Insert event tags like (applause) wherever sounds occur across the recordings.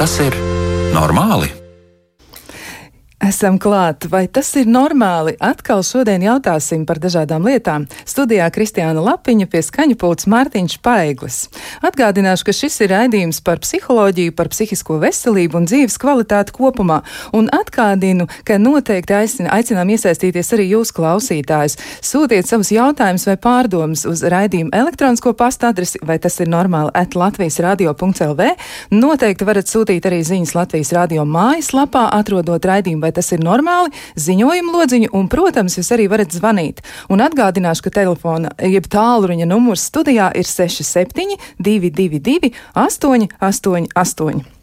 Vai tas ir normāli? Esam klāt. Vai tas ir normāli? Atkal šodien jautāsim par dažādām lietām. Studijā Kristiāna Lapiņa pie skaņu pults Mārtiņš Paiglis. Atgādināšu, ka šis ir raidījums par psiholoģiju, par psihisko veselību un dzīves kvalitāti kopumā. Un atgādinu, ka noteikti aicin, aicinām iesaistīties arī jūs klausītājus. Sūtiet savus jautājumus vai pārdomas uz raidījumu elektronisko pasta adresi, vai tas ir normāli at Latvijas radio.lv. Noteikti varat sūtīt arī ziņas Latvijas radio mājaslapā, atrodot raidījumu vai tas ir normāli, ziņojumu lodziņu, un, protams, jūs arī varat zvanīt. Un atgādināšu, ka telefona, jeb tālruņa numurs studijā ir 67 222 888.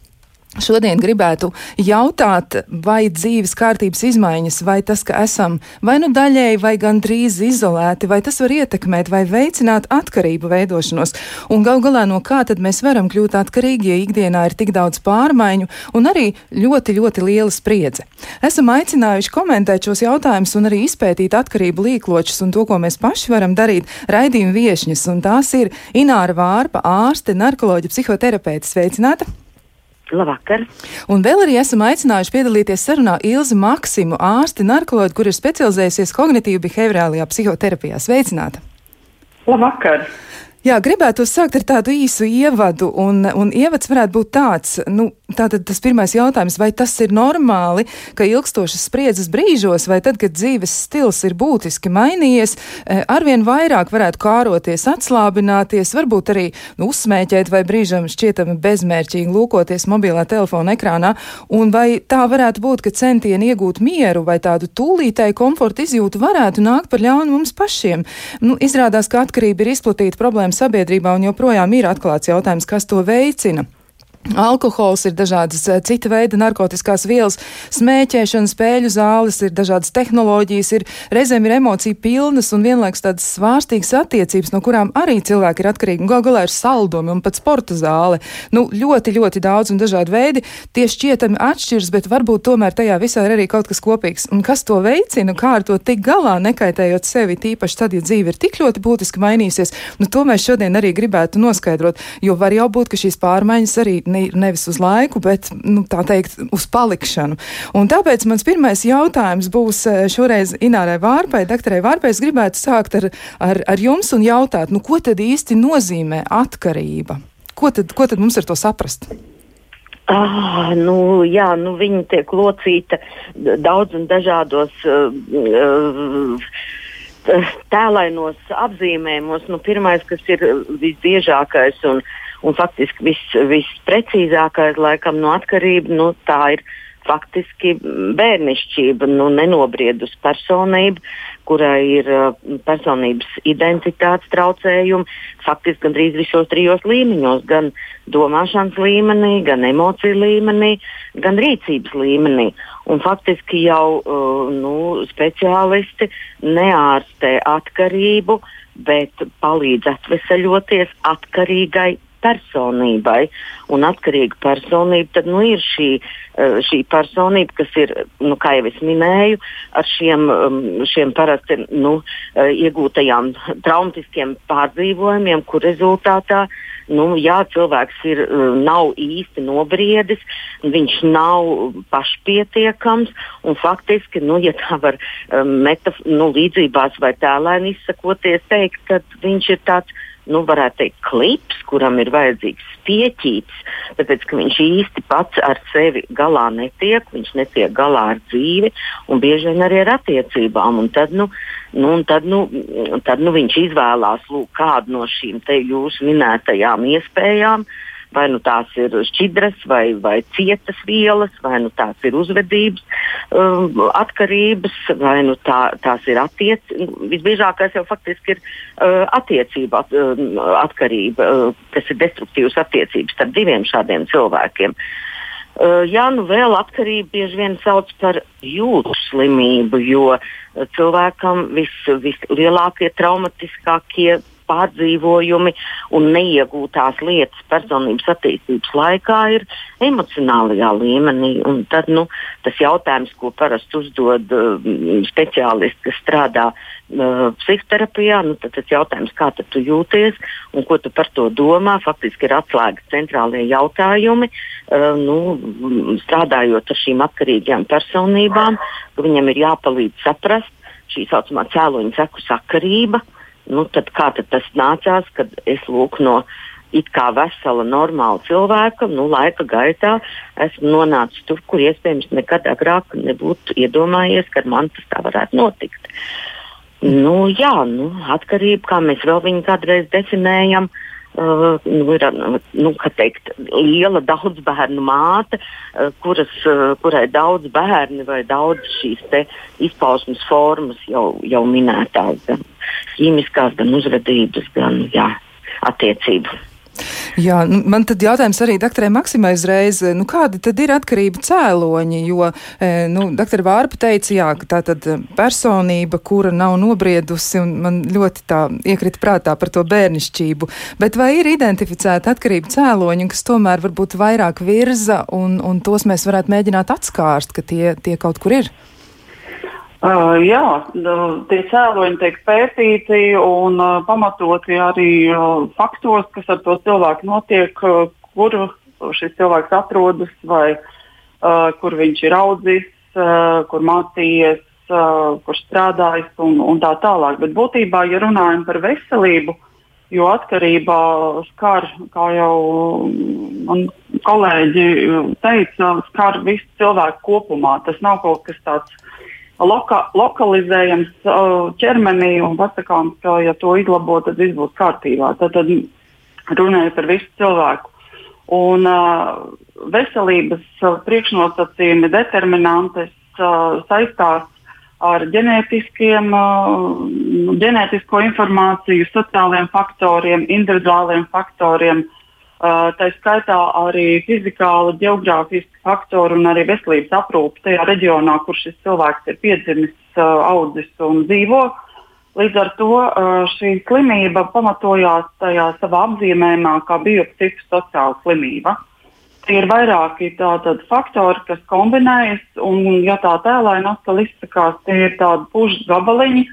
Šodien gribētu jautāt, vai dzīves kārtības izmaiņas, vai tas, ka esam vai nu daļēji, vai gandrīz izolēti, vai tas var ietekmēt vai veicināt atkarību veidošanos, un gal galā no kā tad mēs varam kļūt atkarīgi, ja ikdienā ir tik daudz pārmaiņu un arī ļoti, ļoti liela spriedze. Esam aicinājuši komentēt šos jautājumus un arī izpētīt atkarību līkločus un to, ko mēs paši varam darīt, raidījuma viešņas, un tās ir Ināra Vārpa, ārste, narkoloģa, psihoterapeite. Sveicināta! Labvakar! Un vēl arī esam aicinājuši piedalīties sarunā Ilzi Maksimu, ārsti narkoloģi, kur ir specializējusies kognitīvi behaviorālajā psihoterapijā. Sveicināta! Labvakar! Jā, gribētu sākt ar tādu īsu ievadu, un, un ievads varētu būt tāds, nu, tātad tas pirmais jautājums, vai tas ir normāli, ka ilgstošas spriedzes brīžos, vai tad, kad dzīves stils ir būtiski mainījies, e, arvien vairāk varētu kāroties, atslābināties, varbūt arī nu, uzsmēķēt vai brīžam šķietami bezmērķīgi lūkoties mobilā telefona ekrānā, un vai tā varētu būt, ka centieni iegūt mieru vai tādu tūlītēju komfortu izjūtu varētu nākt par ļaunu mums pašiem. Nu, izrādās, ka atkarība ir izplatīta problēma sabiedrībā un joprojām ir atklāts jautājums, kas to veicina. Alkohols ir dažādas eh, cita veida narkotikās vielas, smēķēšana, spēļu zāles, ir dažādas tehnoloģijas, ir reizēm ir emociju pilnas un vienlaikus tādas svārstīgas attiecības, no kurām arī cilvēki ir atkarīgi. Galu galā ir saldumi un pat sporta zāle. Nu, ļoti, ļoti daudz un dažādi veidi. Tie šķietami atšķiras, bet varbūt tomēr tajā visā ir arī kaut kas kopīgs. Un kas to veicina, kā ar to tik galā, nekaitējot sevi, tīpaši tad, ja dzīve ir tik ļoti būtiski mainījusies, nu, to mēs šodien arī gribētu noskaidrot, jo var jau būt, ka šīs pārmaiņas arī ne, nevis uz laiku, bet nu, tā teikt, uz palikšanu. Un tāpēc mans pirmais jautājums būs eh, šoreiz Inārai Vārpai, doktorai Vārpai. Es gribētu sākt ar, ar, ar jums un jautāt, nu, ko tad īsti nozīmē atkarība? Ko tad, ko tad mums ar to saprast? Ah, nu, jā, nu, viņa tiek locīta daudz un dažādos uh, uh, tēlainos apzīmējumos. Nu, pirmais, kas ir visbiežākais un uh, Un faktiski viss, visprecīzākais laikam no atkarība, nu, tā ir faktiski bērnišķība, nu, nenobriedus personība, kurai ir uh, personības identitātes traucējumi, faktiski gandrīz visos trijos līmeņos, gan domāšanas līmenī, gan emociju līmenī, gan rīcības līmenī. Un faktiski jau uh, nu, speciālisti neārstē atkarību, bet palīdz atvesaļoties atkarīgai personībai. Un atkarīga personība tad, nu, ir šī, eh, šī personība, kas ir, nu, kā jau es minēju, ar šiem, um, šiem parasti nu, eh, iegūtajām traumatiskiem pārdzīvojumiem, kur rezultātā nu, jā, cilvēks ir, eh, nav īsti nobriedis, viņš nav pašpietiekams. Faktiski, nu, ja tā var metaf, nu, līdzībās vai tēlēni izsakoties, teikt, ka viņš ir tāds nu, varētu teikt, klips, kuram ir vajadzīgs pieķīts, tāpēc ka viņš īsti pats ar sevi galā netiek, viņš netiek galā ar dzīvi un bieži vien arī ar attiecībām. Un tad, nu, nu, un tad, nu, tad nu, viņš izvēlās lūk, kādu no šīm jūsu minētajām iespējām. Uh, vai nu tās ir šķidras vai, vai cietas vielas, vai nu tās ir uzvedības um, atkarības, vai nu tā, tās ir attiecības. Visbiežākais jau faktiski ir uh, attiecība at, uh, atkarība, uh, kas ir destruktīvas attiecības starp diviem šādiem cilvēkiem. Uh, jā, nu vēl atkarība bieži vien sauc par jūtu slimību, jo cilvēkam vis, vislielākie traumatiskākie pārdzīvojumi un neiegūtās lietas personības attīstības laikā ir emocionālajā līmenī. Un tad nu, tas jautājums, ko parasti uzdod uh, speciālisti, kas strādā uh, psihoterapijā, nu, tad tas jautājums, kā tu jūties un ko tu par to domā, faktiski ir atslēgas centrālie jautājumi. Uh, nu, strādājot ar šīm atkarīgajām personībām, viņam ir jāpalīdz saprast šī tā saucamā cēloņa seku sakarība. Nu, tad kā tad tas nācās, kad es lūk no it kā vesela, normāla cilvēka, nu, laika gaitā esmu nonācis tur, kur iespējams nekad agrāk nebūtu iedomājies, ka man tas tā varētu notikt. Nu, jā, nu, atkarība, kā mēs vēl viņu kādreiz definējam, uh, Uh, nu, ir nu, teikt, liela daudz bērnu māte, uh, kuras, uh, kurai daudz bērni vai daudz šīs izpausmes formas jau, jau minētās, gan ķīmiskās, gan uzvedības, gan jā, attiecību. Jā, nu, man tad jautājums arī doktorai Maksimai uzreiz, nu kādi tad ir atkarību cēloņi, jo, e, nu, doktora Vārpa teica, jā, ka tā tad personība, kura nav nobriedusi, un man ļoti tā iekrita prātā par to bērnišķību, bet vai ir identificēta atkarību cēloņi, kas tomēr varbūt vairāk virza, un, un tos mēs varētu mēģināt atskārst, ka tie, tie kaut kur ir? Uh, jā, tie cēloņi tiek pētīti un uh, pamatoti arī uh, faktos, kas ar to cilvēku notiek, uh, kur šis cilvēks atrodas, vai uh, kur viņš ir audzis, uh, kur mācījies, uh, kur strādājis un, un tā tālāk. Bet būtībā, ja runājam par veselību, jo atkarībā skar, kā jau man kolēģi teica, skar visu cilvēku kopumā. Tas nav kaut kas tāds loka, lokalizējams uh, ķermenī un pasakāms, ka, ja to izlabo, tad viss būs kārtībā. Tad, tad runājot par visu cilvēku. Un uh, veselības uh, priekšnosacījumi, determinantes uh, saistās ar ģenētiskiem, uh, ģenētisko informāciju, sociāliem faktoriem, individuāliem faktoriem, Uh, tā skaitā arī fizikāli, geogrāfiski faktori un arī veselības aprūpe tajā reģionā, kur šis cilvēks ir piedzimis, audzis un dzīvo. Līdz ar to šī slimība pamatojās tajā savā apzīmējumā kā biopsihosociāla slimība. Tie ir vairāki tātad, faktori, kas kombinējas, un, ja tā tēlāini atkal izsakās, tie ir tādi pušas gabaliņi,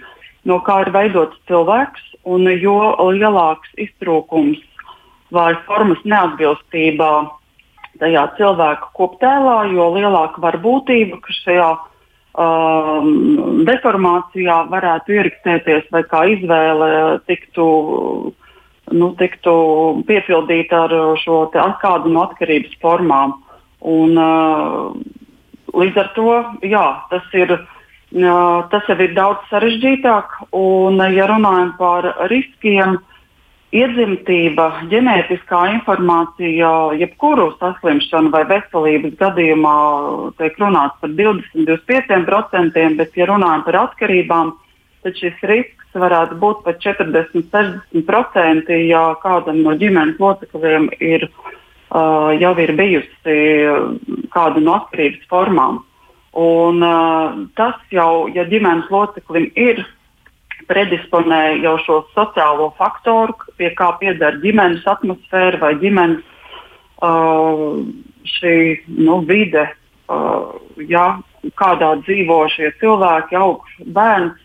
no kā ir veidots cilvēks, un jo lielāks iztrūkums vai formas neatbilstībā tajā cilvēka koptēlā, jo lielāka var būtība, ka šajā um, deformācijā varētu ierakstēties vai kā izvēle tiktu, nu, tiktu piepildīta ar šo kādu no atkarības formām. Un, uh, līdz ar to jā, tas ir. Uh, tas jau ir daudz sarežģītāk, un, ja runājam par riskiem, uh, Iedzimtība, ģenētiskā informācija, jebkuru saslimšanu vai veselības gadījumā tiek runāts par 20-25%, bet, ja runājam par atkarībām, tad šis risks varētu būt pat 40-60%, ja kādam no ģimenes locekļiem ir, uh, jau ir bijusi kāda no atkarības formām. Un, uh, tas jau, ja ģimenes loceklim ir predisponē jau šo sociālo faktoru, pie kā pieder ģimenes atmosfēra vai ģimenes uh, šī nu, vide, uh, ja, kādā dzīvo šie cilvēki, aug bērns.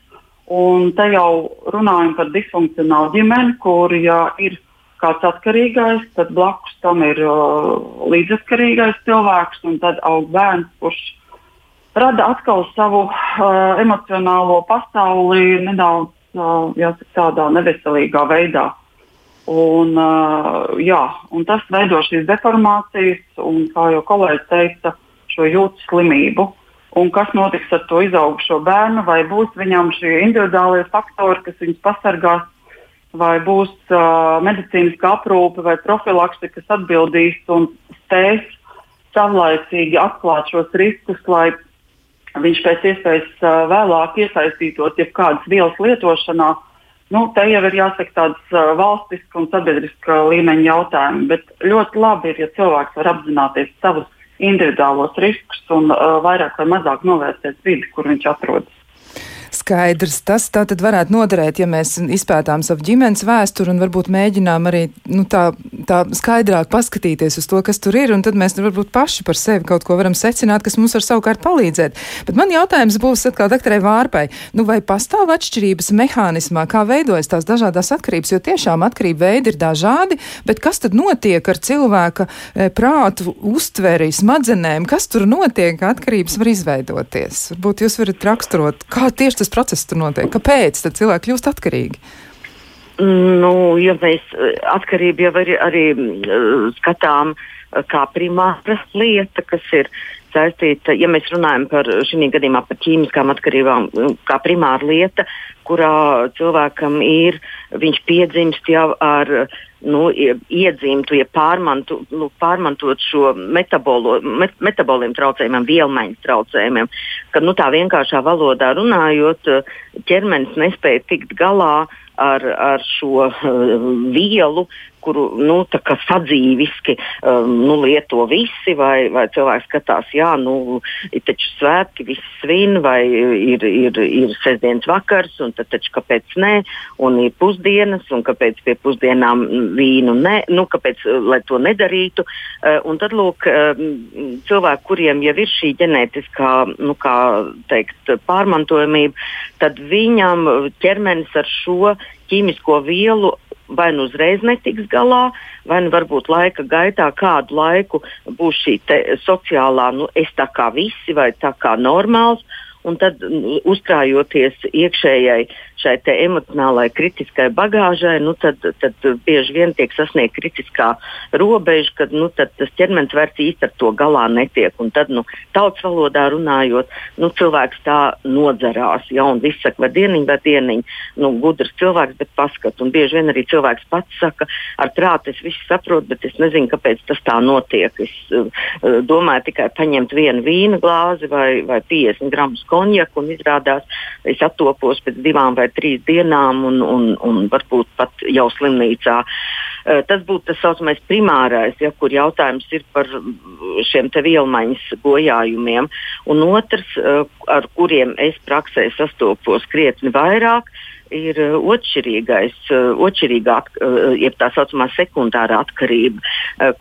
Un te jau runājam par disfunkcionālu ģimeni, kur ja ir kāds atkarīgais, tad blakus tam ir uh, līdzatkarīgais cilvēks, un tad aug bērns, kurš rada atkal savu uh, emocionālo pasauli nedaudz uh, jāsaka, tādā neveselīgā veidā. Un, uh, jā, un tas veido šīs deformācijas, un, kā jau kolēģis teica, šo jūtas slimību. Un kas notiks ar to izaugušo bērnu? Vai būs viņam šie individuālie faktori, kas viņus pasargās, vai būs uh, medicīniska aprūpe vai profilakse, kas atbildīs un spēs savlaicīgi atklāt šos riskus, lai viņš pēc iespējas vēlāk iesaistītos jebkādas vielas lietošanā. Nu, te jau ir jāsaka tāds valstiska un sabiedriska līmeņa jautājumi, bet ļoti labi ir, ja cilvēks var apzināties savus individuālos riskus un uh, vairāk vai mazāk novērtēt vidi, kur viņš atrodas. Skaidrs, tas tā tad varētu noderēt, ja mēs izpētām savu ģimenes vēsturi un varbūt mēģinām arī nu, tā, tā skaidrāk paskatīties uz to, kas tur ir, un tad mēs varbūt paši par sevi kaut ko varam secināt, kas mums var savukārt palīdzēt. Bet man jautājums būs atkal doktorai Vārpai, nu vai pastāv atšķirības mehānismā, kā veidojas tās dažādas atkarības, jo tiešām atkarība veidi ir dažādi, bet kas tad notiek ar cilvēka e, prātu, uztveri, smadzenēm, kas tur notiek, ka atkarības var izveidoties? Varbūt jūs varat raksturot, kā tieši tas process tur notiek, kāpēc cilvēki kļūst atkarīgi. Nu, ja mēs e, atkarību jau arī, arī uh, skatām uh, kā primāra lieta, kas ir saistīta, ja mēs runājam par šī gadījumā par ķīmiskām atkarībām, kā primāra lieta, kurā cilvēkam ir, viņš piedzimst jau ar nu, iedzimtu, ja pārmantu, nu, pārmantot šo metabolo, met, metaboliem traucējumiem, vielmaiņas traucējumiem, ka nu, tā vienkāršā valodā runājot, ķermenis nespēja tikt galā ar, ar šo uh, vielu, kuru nu, sadzīviski um, nu, lieto visi, vai, vai cilvēks skatās, jā, nu, ir taču svētki, visi svin, vai ir, ir, ir sestdienas vakars, un tad taču kāpēc nē, un ir pusdienas, un kāpēc pie pusdienām vīnu nē, nu, kāpēc, lai to nedarītu. Uh, un tad, lūk, uh, cilvēki, kuriem jau ir šī ģenētiskā, nu, kā teikt, pārmantojamība, tad viņam ķermenis ar šo ķīmisko vielu vai nu uzreiz netiks galā, vai nu varbūt laika gaitā kādu laiku būs šī sociālā, nu, es tā kā visi vai tā kā normāls. Un tad, uzkrājoties iekšējai šai emocionālai kritiskai bagāžai, nu, tad, tad bieži vien tiek sasniegta kritiskā robeža, kad nu, tas ķermenis vairs īsti ar to galā netiek. Un tad, nu, tautas valodā runājot, nu, cilvēks tā nodzerās. Ja, un viss saka, vai dieniņ, vai dieniņ, nu, gudrs cilvēks, bet paskat. Un bieži vien arī cilvēks pats saka, ar prātu es visu saprotu, bet es nezinu, kāpēc tas tā notiek. Es uh, domāju tikai paņemt vienu vīna glāzi vai, vai 50 gramus konjaku un izrādās, es attopos pēc divām vai trīs dienām un, un, un varbūt pat jau slimnīcā. Uh, tas būtu tas saucamais primārais, ja, kur jautājums ir par šiem vielmaiņas bojājumiem. Un otrs, uh, ar kuriem es praksē sastopos krietni vairāk, ir otršķirīgais, otršķirīgā, jeb tā saucamā sekundārā atkarība,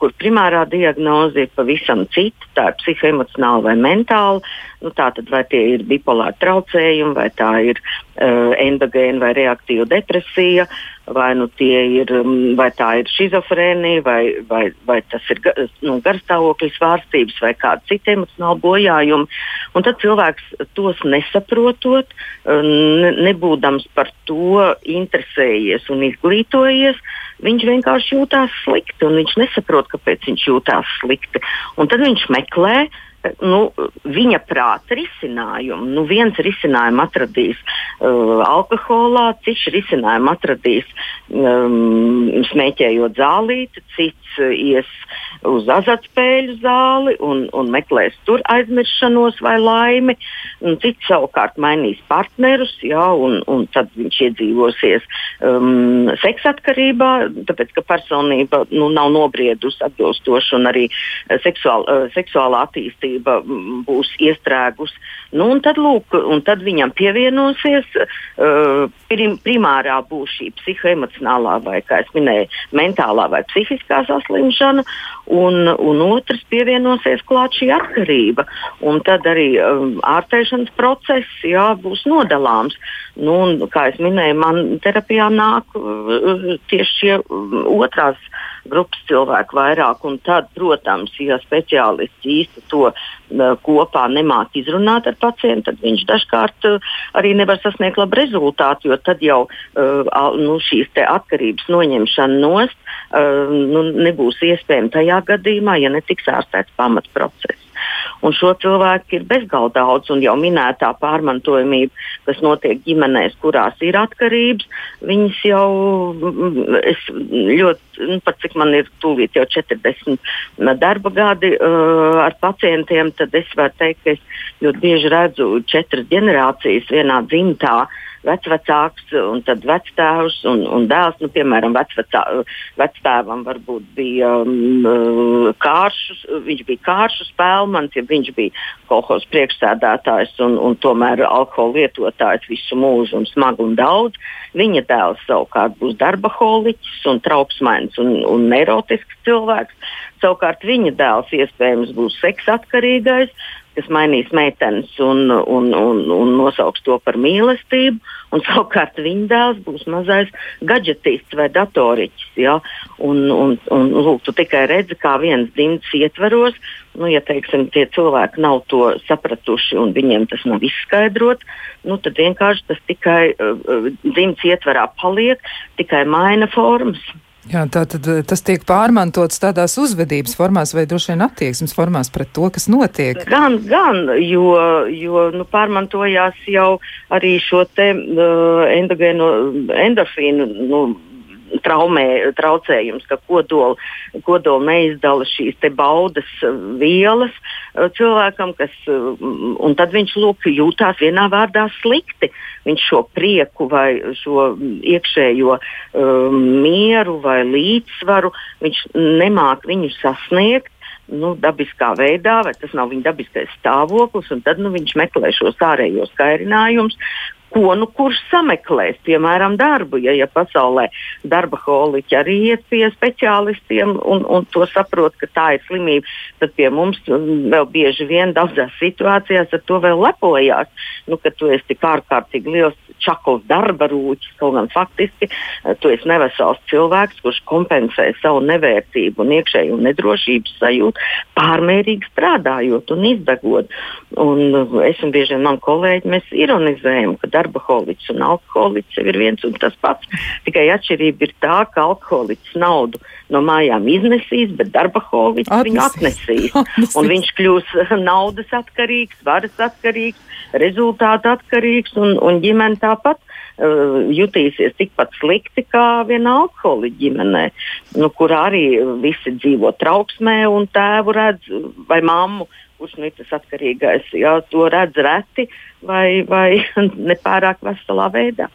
kur primārā diagnoze ir pavisam cita, tā ir psihoemocionāla vai mentāla. Nu, Tātad vai tie ir bipolāri traucējumi, vai tā ir uh, endogēna vai reaktīva depresija, vai, nu, ir, vai tā ir schizofrēnija, vai, vai, vai tas ir nu, garstāvokļa svārstības, vai kāda cita emocionāla bojājuma. Un tad cilvēks tos nesaprotot, ne, nebūdams par to interesējies un izglītojies, viņš vienkārši jūtās slikti, un viņš nesaprot, kāpēc viņš jūtās slikti. Un tad viņš meklē uh, nu, viņa prāta risinājumu. Nu, viens risinājumu atradīs uh, alkoholā, cits risinājumu atradīs um, smēķējot zālīti, cits ies uz azartspēļu zāli un, un meklēs tur aizmiršanos vai laimi. Cits savukārt mainīs partnerus, jā, un, un tad viņš iedzīvosies um, seksatkarībā, tāpēc ka personība nu, nav nobriedusi atbilstoši un arī seksuāla, uh, seksuālā attīstība mm, būs iestrēgus. Nu, un tad, lūk, un tad viņam pievienosies uh, prim, primārā būs šī psihoemocionālā vai, kā es minēju, mentālā vai psihiskā saslimšana un, un otrs pievienosies klāt šī atkarība. Un tad arī um, ārstēšanas process jā, būs nodalāms. Nu, un, kā jau minēju, man terapijā nāk uh, tieši šie um, otrās grupas cilvēki vairāk. Tad, protams, ja speciālists īsti to uh, kopā nemāk izrunāt ar pacientu, tad viņš dažkārt uh, arī nevar sasniegt labu rezultātu, jo tad jau uh, nu, šīs atkarības noņemšana nost nu, nebūs iespējama tajā gadījumā, ja netiks ārstēts pamatprocess. Un šo cilvēku ir bezgalīgi daudz, un jau minētā pārmantojamība, kas notiek ģimenēs, kurās ir atkarības, viņas jau es ļoti, nu, pat cik man ir tūlīt jau 40 darba gadi uh, ar pacientiem, tad es varu teikt, ka es ļoti bieži redzu četras ģenerācijas vienā dzimtā vecvecāks un tad vectēvs un, un dēls. Nu, piemēram, vecvecā, vectēvam varbūt bija um, kāršus, viņš bija kāršu spēlmans, ja viņš bija kolhos priekšsēdētājs un, un tomēr alkohola lietotājs visu mūžu un smagi un daudz. Viņa dēls savukārt būs darba holiķis un trauksmains un, un neirotisks cilvēks. Savukārt viņa dēls iespējams būs seksatkarīgais, kas mainīs meitenes un, un, un, un nosauks to par mīlestību. Un, (laughs) savukārt viņa dēls būs mazais gadgetists vai datoriķis. Ja? Un, un, un, lūk, tu tikai redzi, kā viens dzimts ietveros. Nu, ja teiksim, tie cilvēki nav to sapratuši un viņiem tas nav izskaidrots, nu, tad vienkārši tas tikai uh, dzimts ietverā paliek, tikai maina formas. Jā, tā tad eh, tas tiek pārmantots tādās uzvedības formās vai droši vien attieksmes formās pret to, kas notiek. Gan, gan, jo, jo nu, pārmantojās jau arī šo te uh, endogēno endorfīnu. Nu, traumē, traucējums, ka kodola kodol neizdala šīs baudas uh, vielas cilvēkam, kas, un tad viņš lūk, jūtās vienā vārdā slikti. Viņš šo prieku vai šo iekšējo um, mieru vai līdzsvaru, viņš nemāk viņu sasniegt nu, dabiskā veidā, vai tas nav viņa dabiskais stāvoklis, un tad nu, viņš meklē šos ārējos kairinājumus, ko nu kurš sameklēs, piemēram, darbu. Ja, ja pasaulē darba holiķi arī iet pie speciālistiem un, un to saprot, ka tā ir slimība, tad pie mums vēl bieži vien daudzās situācijās ar to vēl lepojās. Nu, ka tu esi tik ārkārtīgi liels čakls darba rūķis, kaut gan faktiski eh, tu esi nevesels cilvēks, kurš kompensē savu nevērtību un iekšēju nedrošības sajūtu, pārmērīgi strādājot un izdegot. Un eh, es un bieži vien mani kolēģi mēs ironizējam, ka darba holiķis un alkoholiķis ir viens un tas pats. Tikai atšķirība ir tā, ka alkoholiķis naudu no mājām iznesīs, bet darba holiķis Atnesīs. viņu atnesīs. (laughs) Atnesīs. Un viņš kļūs (laughs) naudas atkarīgs, varas atkarīgs, rezultātu atkarīgs un, un ģimene tāpat uh, jutīsies tikpat slikti kā viena alkoholiķa ģimenē, nu, kur arī visi dzīvo trauksmē un tēvu redz vai mammu kurš nu ir tas atkarīgais, jā, to redz reti vai, vai (laughs) nepārāk veselā veidā.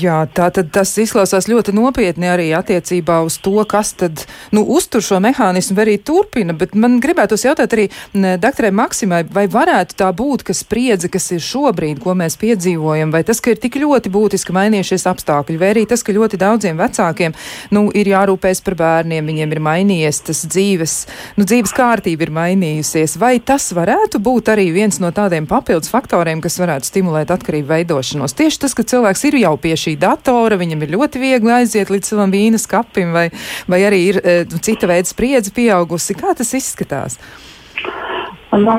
Jā, tā tad tas izklausās ļoti nopietni arī attiecībā uz to, kas tad, nu, uztur šo mehānismu arī turpina, bet man gribētos jautāt arī doktorai Maksimai, vai varētu tā būt, ka spriedze, kas ir šobrīd, ko mēs piedzīvojam, vai tas, ka ir tik ļoti būtiski mainījušies apstākļi, vai arī tas, ka ļoti daudziem vecākiem, nu, ir jārūpēs par bērniem, viņiem ir mainījies tas dzīves, nu, dzīves kārtība ir mainījusies, vai tas varētu būt arī viens no tādiem papildus faktoriem, kas varētu stimulēt atkarību veidošanos? Tieši tas, ka cilvēks ir jau pie šī datora, viņam ir ļoti viegli aiziet līdz savam vīnas kapim, vai, vai arī ir e, cita veida spriedze pieaugusi. Kā tas izskatās? Nu,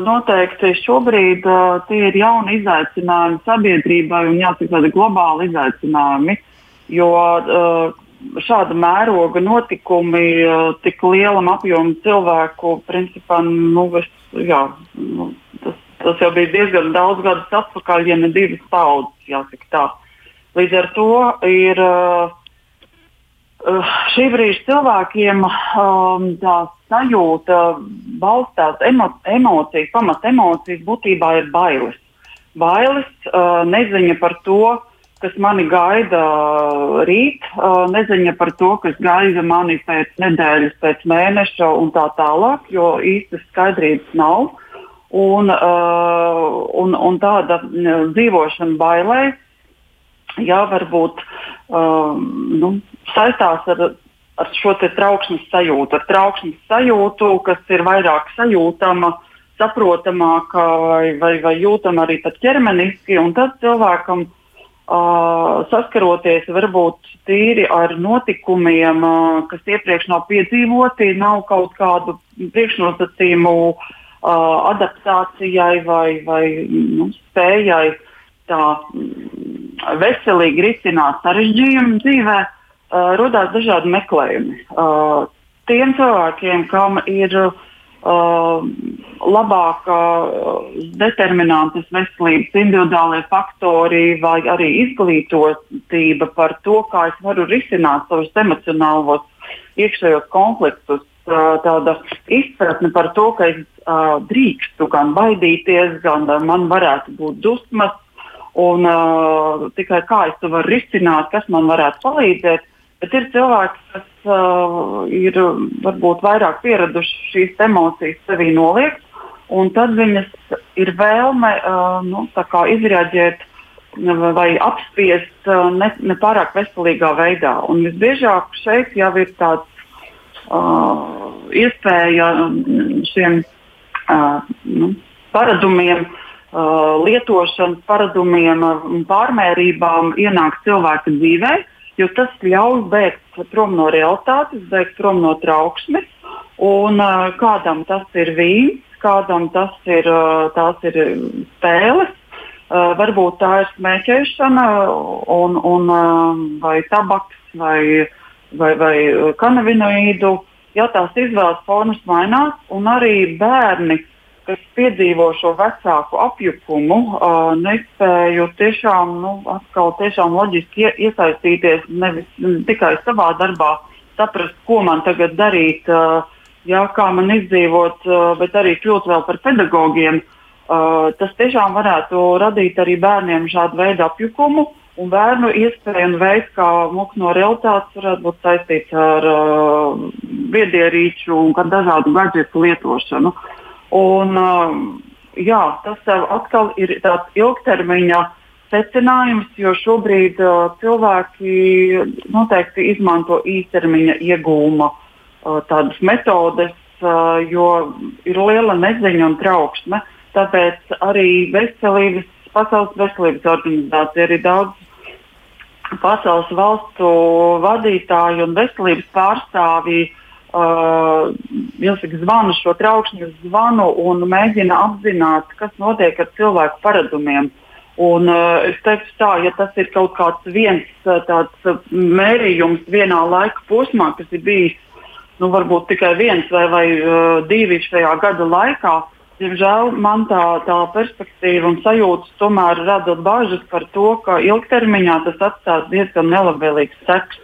noteikti šobrīd uh, tie ir jauni izaicinājumi sabiedrībai un jāsaka tādi globāli izaicinājumi, jo uh, šāda mēroga notikumi uh, tik lielam apjomam cilvēku, principā, nu, es, jā, nu, tas, tas jau bija diezgan daudz gadus atpakaļ, ja ne divas paudzes, jāsaka tā. Līdz ar to ir uh, uh, šī brīža cilvēkiem um, tā sajūta balstās emo, emocijas, pamat emocijas būtībā ir bailes. Bailes, uh, neziņa par to, kas mani gaida rīt, neziņa par to, kas gaida mani pēc nedēļas, pēc mēneša un tā tālāk, jo īstas skaidrības nav. Un, uh, un, un tāda dzīvošana bailēs jā, varbūt um, nu, saistās ar, ar šo trauksmes sajūtu, ar trauksmes sajūtu, kas ir vairāk sajūtama, saprotamāka vai, vai, vai jūtama arī ķermeniski. Tad cilvēkam uh, saskaroties varbūt tīri ar notikumiem, uh, kas iepriekš nav piedzīvoti, nav kaut kādu priekšnosacījumu uh, adaptācijai vai, vai nu, spējai tā veselīgi risināt sarežģījumu dzīvē, uh, radās dažādi meklējumi. Uh, tiem cilvēkiem, kam ir uh, labāka determinantas veselības, individuālie faktori vai arī izglītotība par to, kā es varu risināt savus emocionālos iekšējos konfliktus, tāda izpratne par to, ka es drīkstu gan baidīties, gan man varētu būt dusmas, un uh, tikai kā es to varu risināt, kas man varētu palīdzēt. Bet ir cilvēki, kas uh, ir varbūt vairāk pieraduši šīs emocijas sevī noliegt, un tad viņas ir vēlme uh, nu, izreaģēt vai apspiest uh, ne, ne pārāk veselīgā veidā. Un visbiežāk šeit jau ir tāds iespēja šiem uh, nu, paradumiem, uh, lietošanas paradumiem un pārmērībām ienākt cilvēka dzīvē, jo tas ļauj bēgt prom no realitātes, bēgt prom no trauksmes. Un, uh, kādam tas ir vīns, kādam tas ir, uh, ir spēles, Uh, varbūt tā ir smēķēšana un, un, uh, vai tabaks vai, vai, vai kanabinoīdu. Ja tās izvēles formas mainās, un arī bērni, kas piedzīvo šo vecāku apjukumu, uh, nespēju tiešām, nu, atkal tiešām loģiski ie, iesaistīties nevis ne tikai savā darbā, saprast, ko man tagad darīt, uh, jā, kā man izdzīvot, uh, bet arī kļūt vēl par pedagogiem. Uh, Uh, tas tiešām varētu radīt arī bērniem šādu veidu apjukumu. Un bērnu iespēja un veids, kā mūks no realitātes varētu būt saistīts ar uh, viedierīču un dažādu gadgetu lietošanu. Un, uh, jā, tas atkal ir tāds ilgtermiņa secinājums, jo šobrīd uh, cilvēki noteikti izmanto īstermiņa iegūma uh, tādas metodes, uh, jo ir liela neziņa un trauksme. Tāpēc arī veselības, Pasaules veselības organizācija, arī daudz pasaules valstu vadītāji un veselības pārstāvji uh, jāsaka, zvanu šo traukšņu zvanu un mēģina apzināt, kas notiek ar cilvēku paradumiem. Un, uh, es teiktu, tā, ja tas ir kaut kāds viens uh, tāds mērījums vienā laika posmā, kas ir bijis nu, varbūt tikai viens vai, vai uh, divi šajā gada laikā, uh, Diemžēl man tā, tā perspektīva un sajūta tomēr rada bažas par to, ka ilgtermiņā tas atstās diezgan nelabvēlīgs seks.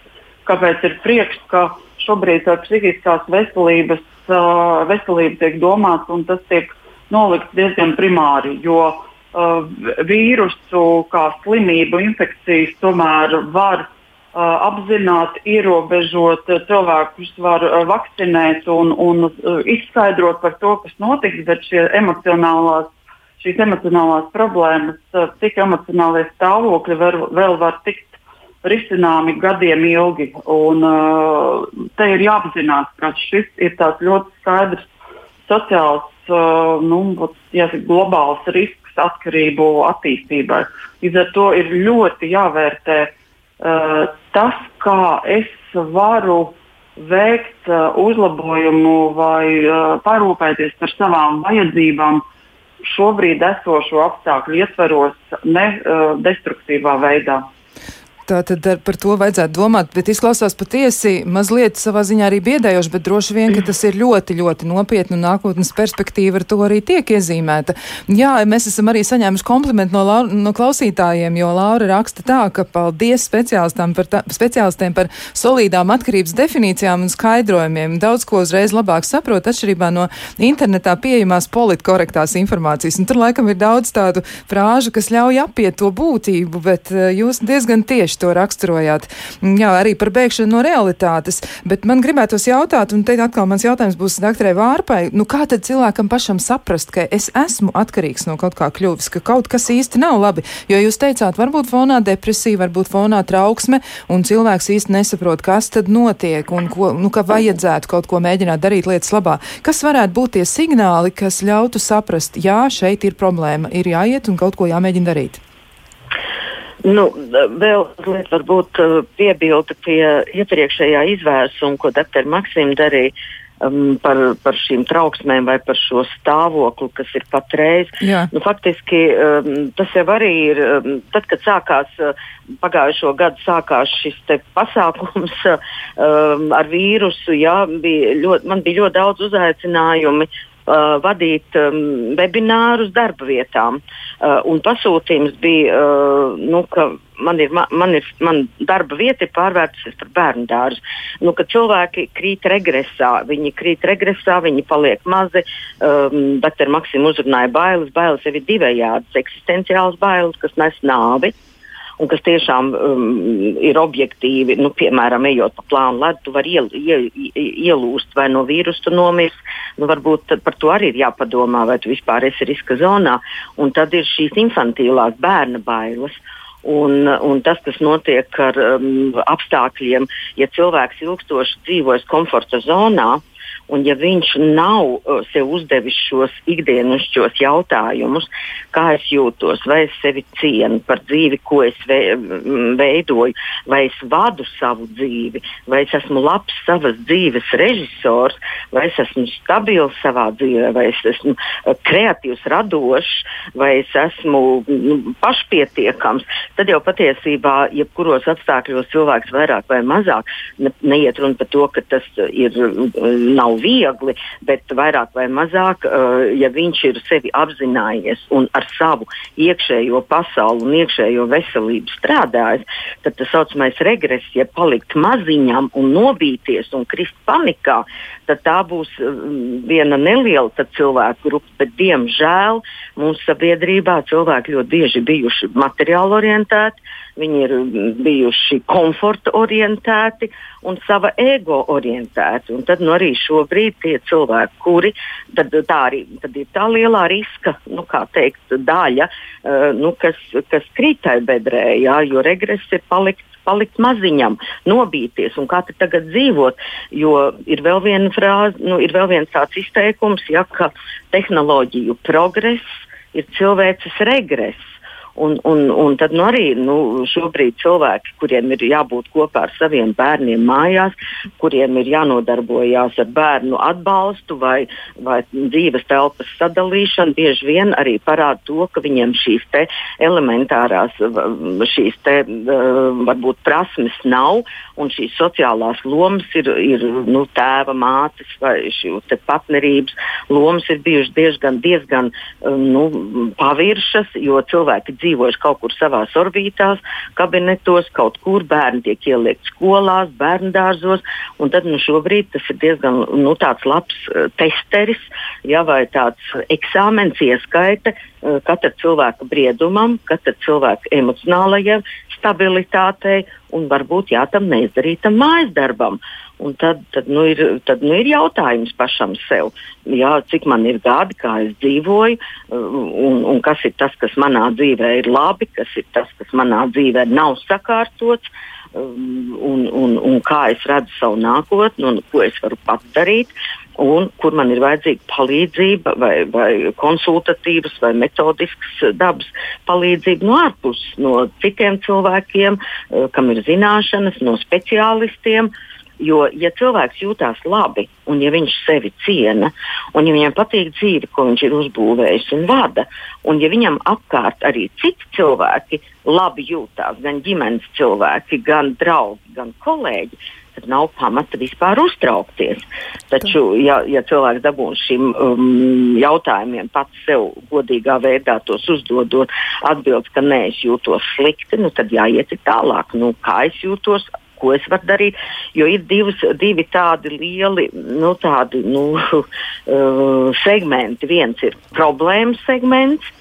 Kāpēc ir prieks, ka šobrīd ar psihiskās veselības uh, veselību tiek domāts un tas tiek nolikts diezgan primāri, jo uh, vīrusu kā slimību infekcijas tomēr var apzināti ierobežot cilvēkus, var vakcinēt un, un izskaidrot par to, kas notiks, bet emocionālās, šīs emocionālās problēmas, cik emocionālie stāvokļi var, vēl var tikt risināmi gadiem ilgi. Un, uh, te ir jāapzinās, ka šis ir ļoti skaidrs sociāls, uh, nu, jāsaka, globāls risks atkarību attīstībai. Līdz ar to ir ļoti jāvērtē uh, Uh, tas, kā es varu veikt uh, uzlabojumu vai uh, parūpēties par savām vajadzībām šobrīd esošo apstākļu ietveros, ne destruktīvā veidā. Tā tad par to vajadzētu domāt, bet izklausās patiesi mazliet savā ziņā arī biedējoši, bet droši vien, ka tas ir ļoti, ļoti nopietni un nākotnes perspektīva ar to arī tiek iezīmēta. Jā, mēs esam arī saņēmuši komplimentu no, Laura, no klausītājiem, jo Laura raksta tā, ka paldies speciālistiem par, tā, speciālistiem par solīdām atkarības definīcijām un skaidrojumiem. Daudz ko uzreiz labāk saprot atšķirībā no internetā pieejamās politkorektās informācijas. Un tur laikam ir daudz tādu frāžu, kas ļauj apiet to būtību, bet eh, jūs diezgan tieši tieši to raksturojāt. Jā, arī par bēgšanu no realitātes. Bet man gribētos jautāt, un te atkal mans jautājums būs doktorai Vārpai, nu kā tad cilvēkam pašam saprast, ka es esmu atkarīgs no kaut kā kļuvis, ka kaut kas īsti nav labi? Jo jūs teicāt, varbūt fonā depresija, varbūt fonā trauksme, un cilvēks īsti nesaprot, kas tad notiek un ko, nu, ka vajadzētu kaut ko mēģināt darīt lietas labā. Kas varētu būt tie signāli, kas ļautu saprast, jā, šeit ir problēma, ir jāiet un kaut ko jāmēģina darīt? Nu, vēl mazliet varbūt uh, piebildu pie iepriekšējā izvērsuma, ko dr. Maksima darīja um, par, par šīm trauksmēm vai par šo stāvokli, kas ir patreiz. Nu, faktiski um, tas jau arī ir, um, tad, kad sākās uh, pagājušo gadu, sākās šis pasākums (laughs) um, ar vīrusu, jā, bija ļoti, man bija ļoti daudz uzaicinājumu uh, vadīt um, webinārus darba vietām. Uh, un pasūtījums bija, uh, nu, ka man ir, man ir man darba vieta ir pārvērtusies par bērnu dārzu. Nu, cilvēki krīt regresā, viņi krīt regresā, viņi paliek mazi. Um, Dr. Maksima uzrunāja bailes. Bailes jau ir divējādas - eksistenciāls bailes, kas nes nāvi un kas tiešām um, ir objektīvi, nu, piemēram, ejot pa plānu ledu, tu vari iel, iel, ielūst vai no vīrusu nomirst. Nu, varbūt par to arī ir jāpadomā, vai tu vispār esi riska zonā. Un tad ir šīs infantīlās bērna bailes. Un, un tas, kas notiek ar um, apstākļiem, ja cilvēks ilgstoši dzīvojas komforta zonā, uh, Un ja viņš nav uh, sev uzdevis šos ikdienišķos jautājumus, kā es jūtos, vai es sevi cienu par dzīvi, ko es ve veidoju, vai es vadu savu dzīvi, vai es esmu labs savas dzīves režisors, vai es esmu stabils savā dzīvē, vai es esmu uh, kreatīvs, radošs, vai es esmu nu, pašpietiekams, tad jau patiesībā jebkuros apstākļos cilvēks vairāk vai mazāk ne, neiet runa par to, ka tas ir uh, nav nav viegli, bet vairāk vai mazāk, uh, ja viņš ir sevi apzinājies un ar savu iekšējo pasauli un iekšējo veselību strādājis, tad tas saucamais regress, ja palikt maziņam un nobīties un krist panikā, tad tā būs viena neliela cilvēku grupa. Bet, diemžēl, mūsu sabiedrībā cilvēki ļoti bieži bijuši materiāli orientēti, viņi ir bijuši komforta orientēti un sava ego orientēti. Un tad nu, arī šobrīd tie cilvēki, kuri tad, tā arī tad ir tā lielā riska nu, teikt, daļa, uh, nu, kas, kas krītai bedrē, jā, jo regress ir palikt palikt maziņam, nobīties un kā tagad dzīvot. Jo ir vēl viena frāze, nu, ir vēl viens tāds izteikums, ja, ka tehnoloģiju progress ir cilvēces regress. Un, un, un tad nu, arī nu, šobrīd cilvēki, kuriem ir jābūt kopā ar saviem bērniem mājās, kuriem ir jānodarbojās ar bērnu atbalstu vai, vai dzīves telpas sadalīšanu, bieži vien arī parāda to, ka viņiem šīs elementārās šīs te, varbūt prasmes nav un šīs sociālās lomas ir, ir nu, tēva, mātes vai partnerības lomas ir bijušas diezgan, diezgan nu, paviršas, jo cilvēki dzīvo dzīvojuši kaut kur savās orbītās, kabinetos, kaut kur bērni tiek ieliekti skolās, bērnu dārzos. Tad nu, šobrīd tas ir diezgan nu, labs uh, testeris, ja, vai tāds eksāmens ieskaita katra cilvēka briedumam, katra cilvēka emocionālajai stabilitātei un varbūt jā, tam neizdarītam mājas darbam. Un tad, tad, nu ir, tad nu ir jautājums pašam sev, jā, cik man ir gadi, kā es dzīvoju, un, un kas ir tas, kas manā dzīvē ir labi, kas ir tas, kas manā dzīvē nav sakārtots, um, un, un, un kā es redzu savu nākotni, un ko es varu pats darīt un kur man ir vajadzīga palīdzība, vai, vai konsultatīvas, vai metodiskas dabas palīdzība no ārpuses, no citiem cilvēkiem, eh, kam ir zināšanas, no speciālistiem. Jo, ja cilvēks jūtas labi, un ja viņš sevi ciena, un ja viņam patīk dzīve, ko viņš ir uzbūvējis un vada, un ja viņam apkārt arī citi cilvēki labi jūtas, gan ģimenes cilvēki, gan draugi, gan kolēģi, tad nav pamata vispār uztraukties. Taču, ja, ja cilvēks dabūs šim um, jautājumiem pats sev godīgā veidā tos uzdodot, atbild, ka nē, es jūtos slikti, nu, tad jāiet tālāk. Nu, kā es jūtos? Ko es varu darīt? Jo ir divas, divi tādi lieli nu, tādi, nu, uh, (laughs) segmenti. Viens ir problēmas segments,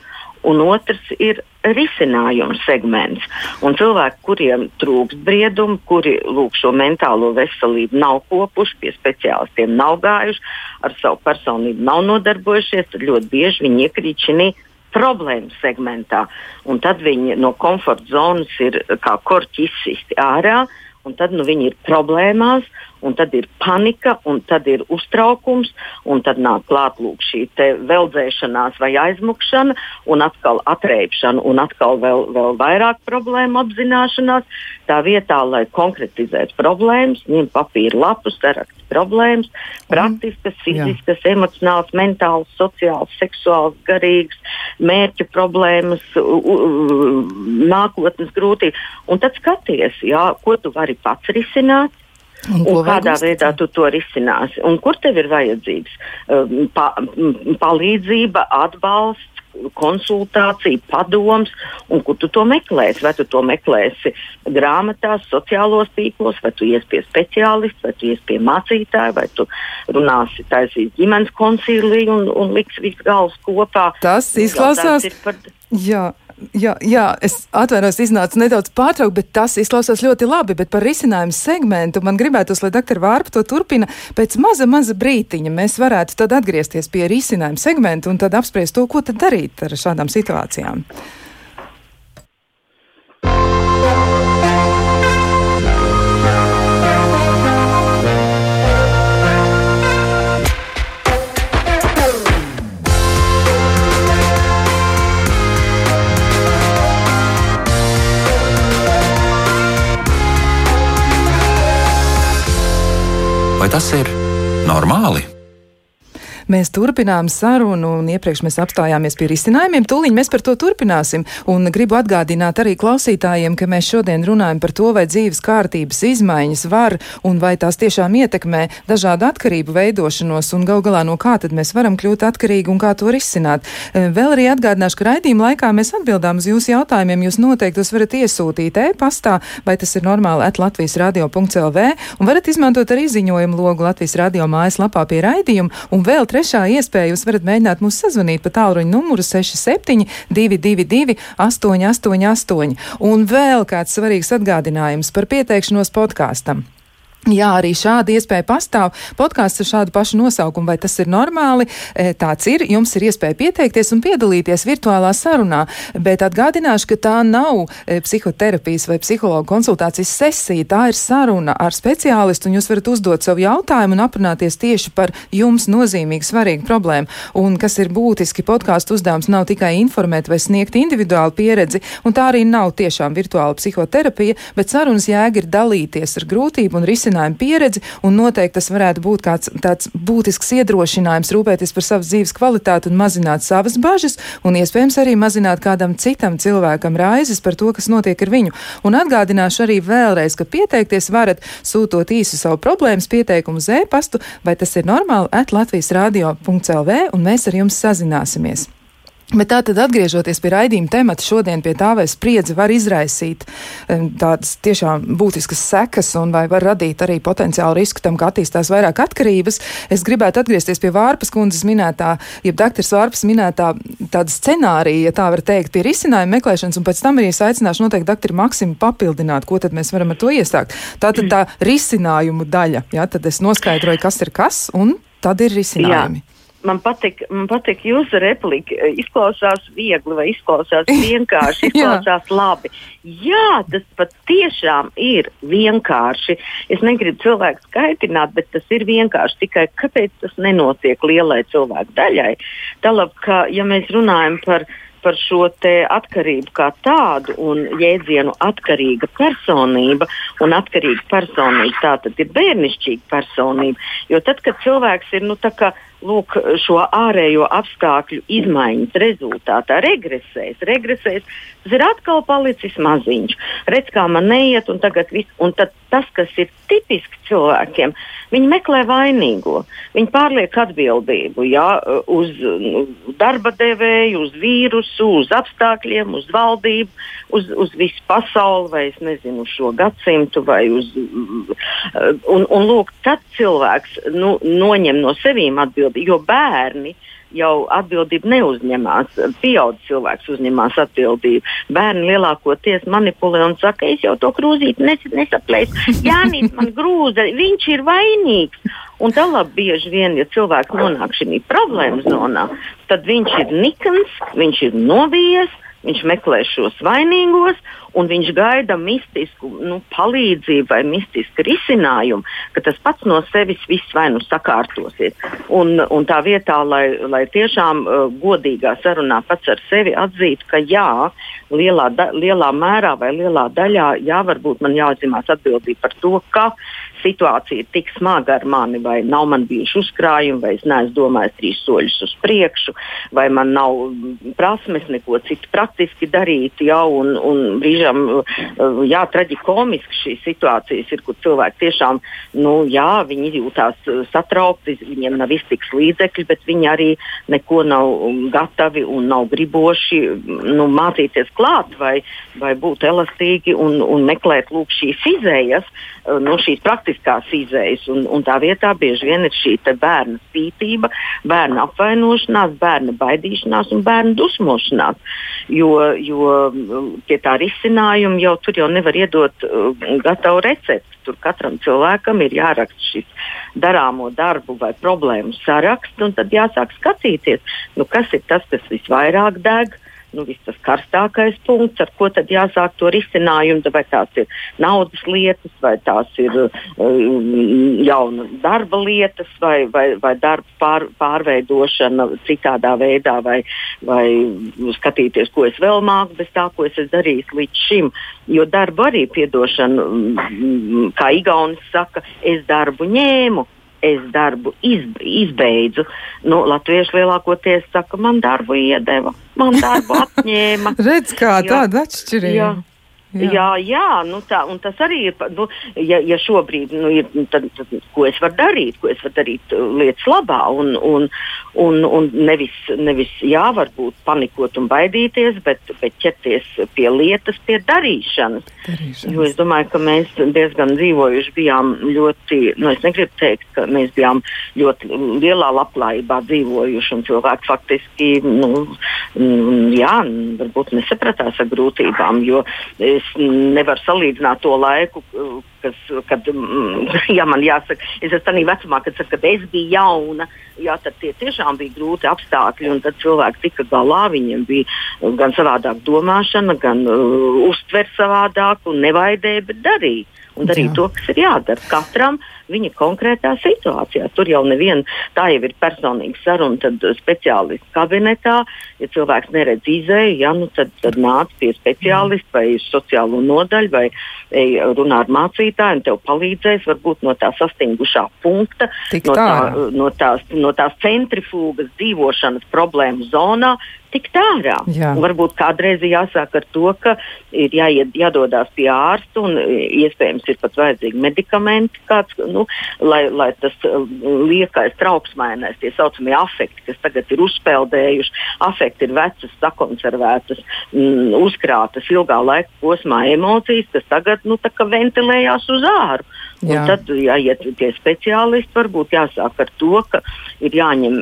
un otrs ir risinājuma segments. Un cilvēki, kuriem trūkst briedumu, kuri lūk, šo mentālo veselību nav kopuši, pie speciālistiem nav gājuši, ar savu personību nav nodarbojušies, tad ļoti bieži viņi iekrīt šajā problēmu segmentā. Un tad viņi no komforta zonas ir kā korķi izsisti ārā, un tad nu, viņi ir problēmās, un tad ir panika, un tad ir uztraukums, un tad nāk klāt lūk, šī veldzēšanās vai aizmukšana, un atkal atrēpšana, un atkal vēl, vēl vairāk problēmu apzināšanās. Tā vietā, lai konkretizētu problēmas, ņem papīra lapus, sarakst problēmas, praktiskas, mm. fiziskas, Jā. emocionālas, mentālas, sociālas, seksuālas, garīgas, mērķu problēmas, nākotnes grūtības. Un tad skaties, jā, ko tu vari pats risināt Un, un kādā veidā tu to risināsi? Un kur tev ir vajadzīgs um, pa, palīdzība, atbalsts, konsultācija, padoms, un kur tu to meklēsi. Vai tu to meklēsi grāmatās, sociālos tīklos, vai tu ies pie speciālista, vai tu ies pie mācītāja, vai tu runāsi taisīs ģimenes koncīlī un, un liks visu galvas kopā. Tas izklausās. Par... Jā. Jā, jā, es atvainojos, iznāca nedaudz pārtraukt, bet tas izklausās ļoti labi. Bet par risinājumu segmentu man gribētos, lai doktora Vārpa to turpina pēc maza, maza brītiņa. Mēs varētu tad atgriezties pie risinājumu segmentu un tad apspriest to, ko tad darīt ar šādām situācijām. Tas ir normāli? Mēs turpinām sarunu, un iepriekš mēs apstājāmies pie risinājumiem. Tūlīt mēs par to turpināsim. Un gribu atgādināt arī klausītājiem, ka mēs šodien runājam par to, vai dzīves kārtības izmaiņas var un vai tās tiešām ietekmē dažādu atkarību veidošanos, un gal galā no kā tad mēs varam kļūt atkarīgi un kā to risināt. E, vēl arī atgādināšu, ka raidījuma laikā mēs atbildām uz jūsu jautājumiem. Jūs noteikti tos varat iesūtīt e-pastā, vai tas ir normāli at Latvijas radio.lv, un varat izmantot arī ziņojumu logu Latvijas radio mājaslapā pie raidījuma. Un vēl trešā iespēja jūs varat mēģināt mūs sazvanīt pa tālruņa numuru 67 222 888. Un vēl kāds svarīgs atgādinājums par pieteikšanos podkāstam. Jā, arī šāda iespēja pastāv. Podkāsts ar šādu pašu nosaukumu, vai tas ir normāli? E, tāds ir. Jums ir iespēja pieteikties un piedalīties virtuālā sarunā, bet atgādināšu, ka tā nav e, psihoterapijas vai psihologa konsultācijas sesija. Tā ir saruna ar speciālistu, un jūs varat uzdot savu jautājumu un aprunāties tieši par jums nozīmīgu, svarīgu problēmu. Un kas ir būtiski, podkāstu uzdevums nav tikai informēt vai sniegt individuālu pieredzi, un tā arī nav tiešām virtuāla psihoterapija, bet sarunas jēga ir dalīties ar grūtību un risinājumu risinājumu pieredzi, un noteikti tas varētu būt kāds tāds būtisks iedrošinājums rūpēties par savas dzīves kvalitāti un mazināt savas bažas, un iespējams arī mazināt kādam citam cilvēkam raizes par to, kas notiek ar viņu. Un atgādināšu arī vēlreiz, ka pieteikties varat sūtot īsu savu problēmas pieteikumu uz e-pastu, vai tas ir normāli, at Latvijas radio.lv, un mēs ar jums sazināsimies. Bet tā tad atgriežoties pie raidījuma temata, šodien pie tā, vai spriedzi var izraisīt tādas tiešām būtiskas sekas un vai var radīt arī potenciālu risku tam, ka attīstās vairāk atkarības, es gribētu atgriezties pie Vārpas kundzes minētā, jeb doktors Vārpas minētā tāda scenārija, ja tā var teikt, pie risinājuma meklēšanas, un pēc tam arī es aicināšu noteikti doktoru Maksimu papildināt, ko tad mēs varam ar to iesākt. Tā tad tā risinājumu daļa, jā, tad es noskaidroju, kas ir kas, un tad ir risinājumi. Jā man patīk, man patīk jūsu replika. Izklausās viegli vai izklausās (laughs) vienkārši, izklausās labi. Jā, tas pat tiešām ir vienkārši. Es negribu cilvēku skaitināt, bet tas ir vienkārši. Tikai kāpēc tas nenotiek lielai cilvēku daļai? Tālāk, ka ja mēs runājam par par šo atkarību kā tādu un jēdzienu atkarīga personība. Un atkarīga personība tā tad ir bērnišķīga personība. Jo tad, kad cilvēks ir nu, lūk, šo ārējo apstākļu izmaiņas rezultātā regresēs, regresēs, tas ir atkal palicis maziņš. Redz, kā man neiet, un, un tas, kas ir tipiski cilvēkiem, viņi meklē vainīgo. Viņi pārliek atbildību jā, uz nu, darba devēju, uz vīrusu, uz apstākļiem, uz valdību, uz, uz visu pasauli, vai es nezinu, uz šo gadsimtu. Uz, un, un lūk, tad cilvēks nu, noņem no sevīm atbildību atbildību, jo bērni jau atbildību neuzņemās. Pieaugušs cilvēks uzņemās atbildību. Bērni lielākoties manipulē un saka, es jau to krūzīti nes, nesaplēsu. (laughs) Jānis man grūza, viņš ir vainīgs. Un tālāk bieži vien, ja cilvēks nonāk šajā problēmu zonā, tad viņš ir nikns, viņš ir novies, viņš meklē šos vainīgos, un viņš gaida mistisku nu, palīdzību vai mistisku risinājumu, ka tas pats no sevis viss vai nu sakārtosies. Un, un tā vietā, lai, lai tiešām uh, godīgā sarunā pats ar sevi atzītu, ka jā, lielā, da, lielā mērā vai lielā daļā, jā, varbūt man jāuzņemās atbildība par to, ka situācija ir tik smaga ar mani, vai nav man bijuši uzkrājumi, vai es neesmu domājis trīs soļus uz priekšu, vai man nav prasmes neko citu praktiski darīt. Ja, un, un brīžam, jā, traģikomiski šīs situācijas ir, kur cilvēki tiešām, nu, jā, viņi jūtās satraukti, viņiem nav iztiks līdzekļi, bet viņi arī neko nav gatavi un nav griboši nu, mācīties klāt vai, vai būt elastīgi un, un meklēt lūk, šīs izējas, nu, šīs praktiskās izējas. Un, un tā vietā bieži vien ir šī bērna spītība, bērna apvainošanās, bērna baidīšanās un bērna dusmošanās. Jo, jo pie tā risinājuma jau tur jau nevar iedot uh, gatavu recepti. Tur katram cilvēkam ir jāraksta šis darāmo darbu vai problēmu saraksts, un tad jāsāk skatīties, nu, kas ir tas, kas visvairāk deg, nu, viss tas karstākais punkts, ar ko tad jāsāk to risinājumu, vai tās ir naudas lietas, vai tās ir um, jauna darba lietas, vai, vai, vai darba pār, pārveidošana citādā veidā, vai, vai skatīties, ko es vēl māku bez tā, ko es esmu darījis līdz šim. Jo darbu arī piedošana, mm, kā Igaunis saka, es darbu ņēmu es darbu izb izbeidzu. Nu, Latvieši lielākoties saka, man darbu iedeva, man darbu (laughs) atņēma. Redz, kā tāda atšķirība. Jā. Jā, jā, nu tā, un tas arī ir. Nu, ja, ja šobrīd nu, ir, tad, tad, ko es varu darīt, ko es varu darīt uh, lietas labā, un, un, un, un nevis, nevis jā, varbūt panikot un baidīties, bet, bet ķerties pie lietas, pie darīšanas. darīšanas. Jo es domāju, ka mēs diezgan dzīvojuši bijām ļoti, nu, es negribu teikt, ka mēs bijām ļoti lielā labklājībā dzīvojuši, un cilvēki faktiski, nu, jā, varbūt nesapratās ar grūtībām, jo es es nevaru salīdzināt to laiku, kas, kad, (laughs) ja man jāsaka, es esmu tādā vecumā, kad, kad es biju jauna, jā, tad tie tiešām bija grūti apstākļi, un tad cilvēki tika galā, viņiem bija gan savādāk domāšana, gan uh, uztver savādāk, un nevaidēja, bet darīja un darīt Jā. to, kas ir jādara katram viņa konkrētā situācijā. Tur jau neviena tā jau ir personīga saruna, tad speciālists kabinetā, ja cilvēks neredz izēju, ja, nu tad, tad nāc pie speciālista vai sociālo nodaļu vai ej, runā ar mācītāju, un tev palīdzēs varbūt no tā sastingušā punkta, Tik no, tā. tā, no, tās, no tās centrifūgas dzīvošanas problēmu zonā tikt ārā. Jā. Un varbūt kādreiz jāsāk ar to, ka ir jāied, jādodas pie ārsta un iespējams ir pat vajadzīgi medikamenti, kāds, nu, lai, lai tas liekais trauksmainais, tie saucamie afekti, kas tagad ir uzpeldējuši. Afekti ir vecas, sakonservētas, mm, uzkrātas ilgā laika posmā emocijas, kas tagad nu, ventilējās uz āru. Tad jāiet pie speciālista, varbūt jāsāk ar to, ka ir jāņem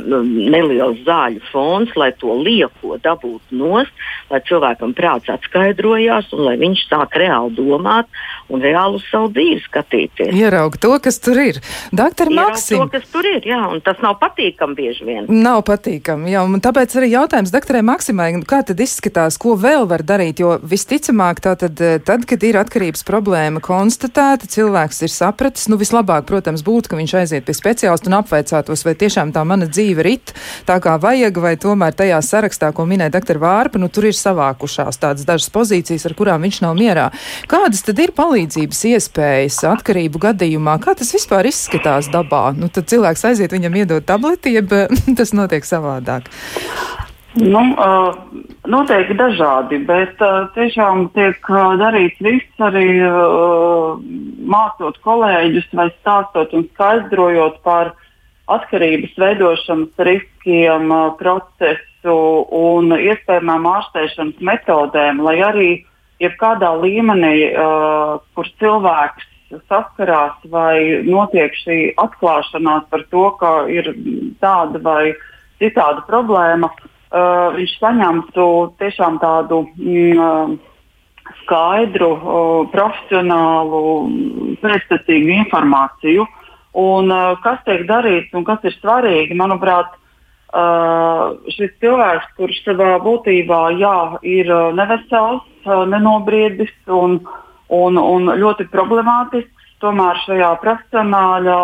neliels zāļu fons, lai to lieko dabūtu nost, lai cilvēkam prāts atskaidrojās un lai viņš sāk reāli domāt un reāli uz savu dzīvi skatīties. Ierauga to, kas tur ir. Doktor Maksim. To, kas tur ir, jā, un tas nav patīkami bieži vien. Nav patīkami, jā, un tāpēc arī jautājums doktorai Maksimai, kā tad izskatās, ko vēl var darīt, jo visticamāk tā tad, tad, kad ir atkarības problēma konstatēta, cilvēks ir sapratis, nu vislabāk, protams, būtu, ka viņš aiziet pie speciālista un apveicātos, vai tiešām tā mana dzīve rit tā kā vajag, vai tomēr tajā sarakstā, ko minēja doktora Vārpa, nu tur ir savākušās tādas dažas pozīcijas, ar kurām viņš nav mierā. Kādas tad ir palīdzības iespējas atkarību gadījumā? Kā tas vispār izskatās dabā? Nu, tad cilvēks aiziet viņam iedot tableti, jeb (laughs) tas notiek savādāk. Nu, uh, noteikti dažādi, bet uh, tiešām tiek uh, darīts viss arī mācot kolēģus vai stāstot un skaidrojot par atkarības veidošanas riskiem, uh, procesu un iespējamām ārstēšanas metodēm, lai arī jebkādā līmenī, uh, kur cilvēks saskarās vai notiek šī atklāšanās par to, ka ir tāda vai citāda problēma, uh, uh, viņš saņemtu tiešām tādu mm, skaidru, uh, profesionālu, pēctecīgu informāciju. Un, uh, kas tiek darīts un kas ir svarīgi, manuprāt, uh, šis cilvēks, kurš savā būtībā jā, ir nevesels, uh, nenobriedis un, un, un ļoti problemātisks, tomēr šajā profesionāļa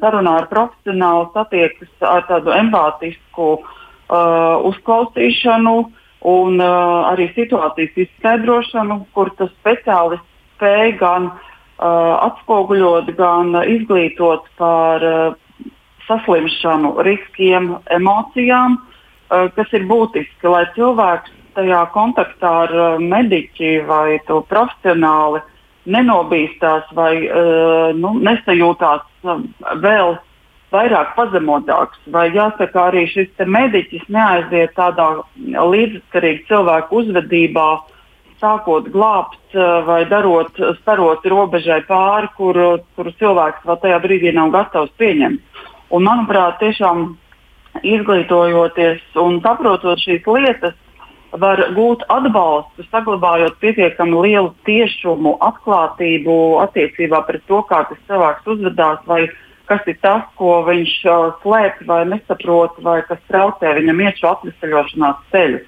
sarunā ar profesionālu satiektas ar tādu empātisku uh, uh, uzklausīšanu un uh, arī situācijas izskaidrošanu, kur tas speciālists spēj gan atspoguļot, gan izglītot par saslimšanu riskiem, emocijām, kas ir būtiski, lai cilvēks tajā kontaktā ar mediķi vai profesionāli nenobīstās vai nu, nesajūtās vēl vairāk pazemotāks. Vai jāsaka, arī šis mediķis neaiziet tādā līdzsvarīga cilvēku uzvedībā, sākot glābt vai darot, starot robežai pāri, kur, kur cilvēks vēl tajā brīdī nav gatavs pieņemt. Un, manuprāt, tiešām izglītojoties un saprotot šīs lietas, var gūt atbalstu, saglabājot pietiekami lielu tiešumu, atklātību attiecībā pret to, kā tas cilvēks uzvedās, vai kas ir tas, ko viņš uh, slēpj vai nesaprot, vai kas traucē viņam iet šo atvesaļošanās ceļu.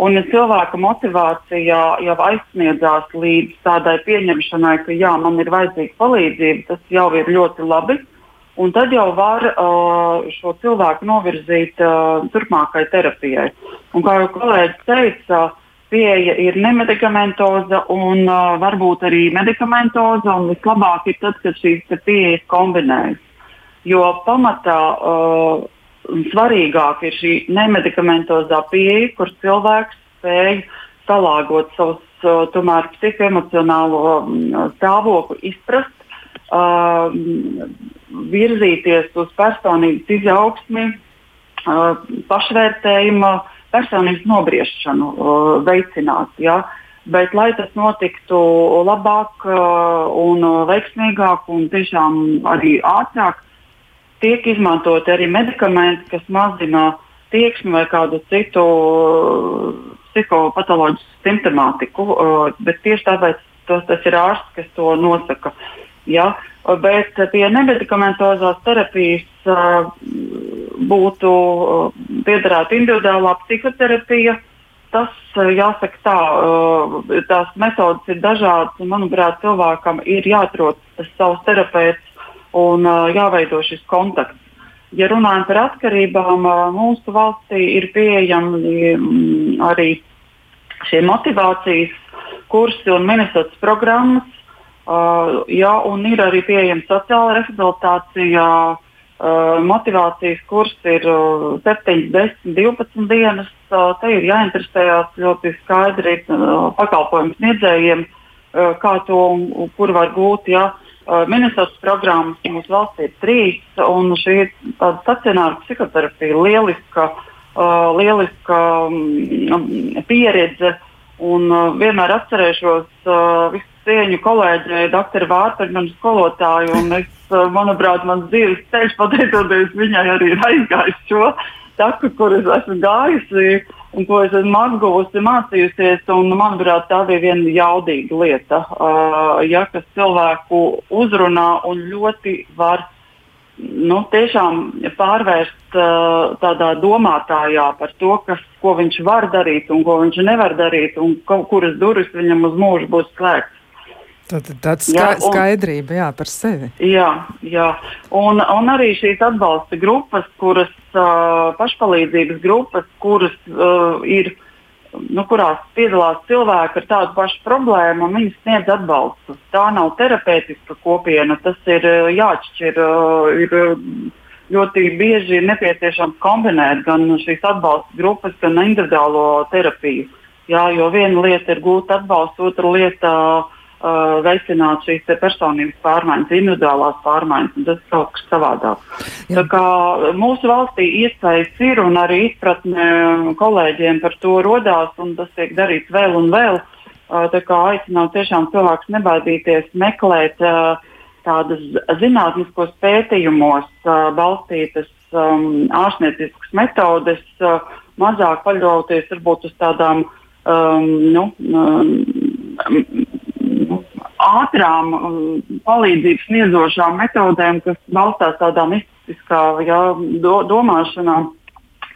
Un, ja cilvēka motivācija jau aizsniedzās līdz tādai pieņemšanai, ka jā, man ir vajadzīga palīdzība, tas jau ir ļoti labi. Un tad jau var uh, šo cilvēku novirzīt uh, turpmākai terapijai. Un, kā jau kolēģis teica, pieeja ir nemedikamentoza un uh, varbūt arī medikamentoza. Vislabāk ir tad, kad šīs pieejas kombinējas. Jo pamatā uh, svarīgāk ir šī nemedikamentozā pieeja, kur cilvēks spēj salāgot savus uh, tomēr psihoemocionālo uh, stāvokli, izprast, uh, virzīties uz personības izaugsmi, uh, pašvērtējumu, personības nobriešanu uh, veicināt. Ja? Bet, lai tas notiktu labāk uh, un veiksmīgāk un tiešām arī ātrāk, tiek izmantoti arī medikamenti, kas mazina tieksmi vai kādu citu uh, psihopatoloģisku simptomātiku. Uh, bet tieši tāpēc tos, tas ir ārsts, kas to nosaka. Ja? Bet pie nemedikamentozās terapijas būtu piederēta individuālā psihoterapija. Tas, jāsaka tā, tās metodas ir dažādas, un, manuprāt, cilvēkam ir jāatrod tas savs terapeits un jāveido šis kontakts. Ja runājam par atkarībām, mūsu valstī ir pieejami arī šie motivācijas kursi un ministrs programmas. Uh, jā, un ir arī pieejama sociāla rehabilitācija. Uh, motivācijas kurs ir uh, 7, 10, 12 dienas. Uh, te ir jāinteresējas ļoti skaidri uh, pakalpojumu sniedzējiem, uh, kā to un kur var gūt. Jā. Uh, Uh, Minnesotas programmas mūsu valstī ir trīs, un šī ir stacionāra psihoterapija, lieliska, uh, lieliska um, pieredze. Un, uh, vienmēr atcerēšos uh, visu cieņu kolēģei, doktorai Vārtaņai, manu skolotāju. Es, uh, manuprāt, mans dzīves ceļš, pateicoties viņai, arī ir aizgājis šo taku, kur es esmu gājusi un ko es esmu apguvusi, mācījusies. Un, manuprāt, tā bija viena jaudīga lieta, uh, ja, kas cilvēku uzrunā un ļoti var nu, tiešām pārvērst uh, tādā domātājā par to, kas, ko viņš var darīt un ko viņš nevar darīt, un ko, kuras durvis viņam uz mūžu būs slēgtas. Tad tāds ska jā, un, skaidrība jā, par sevi. Jā, jā. Un, un arī šīs atbalsta grupas, kuras uh, pašpalīdzības grupas, kuras uh, ir, nu, kurās piedalās cilvēki ar tādu pašu problēmu, un viņi sniedz atbalstu. Tā nav terapeitiska kopiena, tas ir jāatšķir. Uh, ir, ļoti bieži ir nepieciešams kombinēt gan šīs atbalsta grupas, gan individuālo terapiju. Jā, jo viena lieta ir gūt atbalstu, otra lieta uh, uh, veicināt šīs personības pārmaiņas, individuālās pārmaiņas, un tas ir kaut kas savādāk. Mūsu valstī iespējas ir un arī izpratne kolēģiem par to rodās, un tas tiek darīts vēl un vēl. Uh, tā kā aicināt tiešām cilvēkus nebaidīties meklēt uh, tādas zinātniskos pētījumos uh, balstītas um, ārstnieciskas metodes, uh, mazāk paļauties varbūt uz tādām um, nu, um, ātrām um, palīdzības sniedzošām metodēm, kas balstās tādā mistiskā jā, do, domāšanā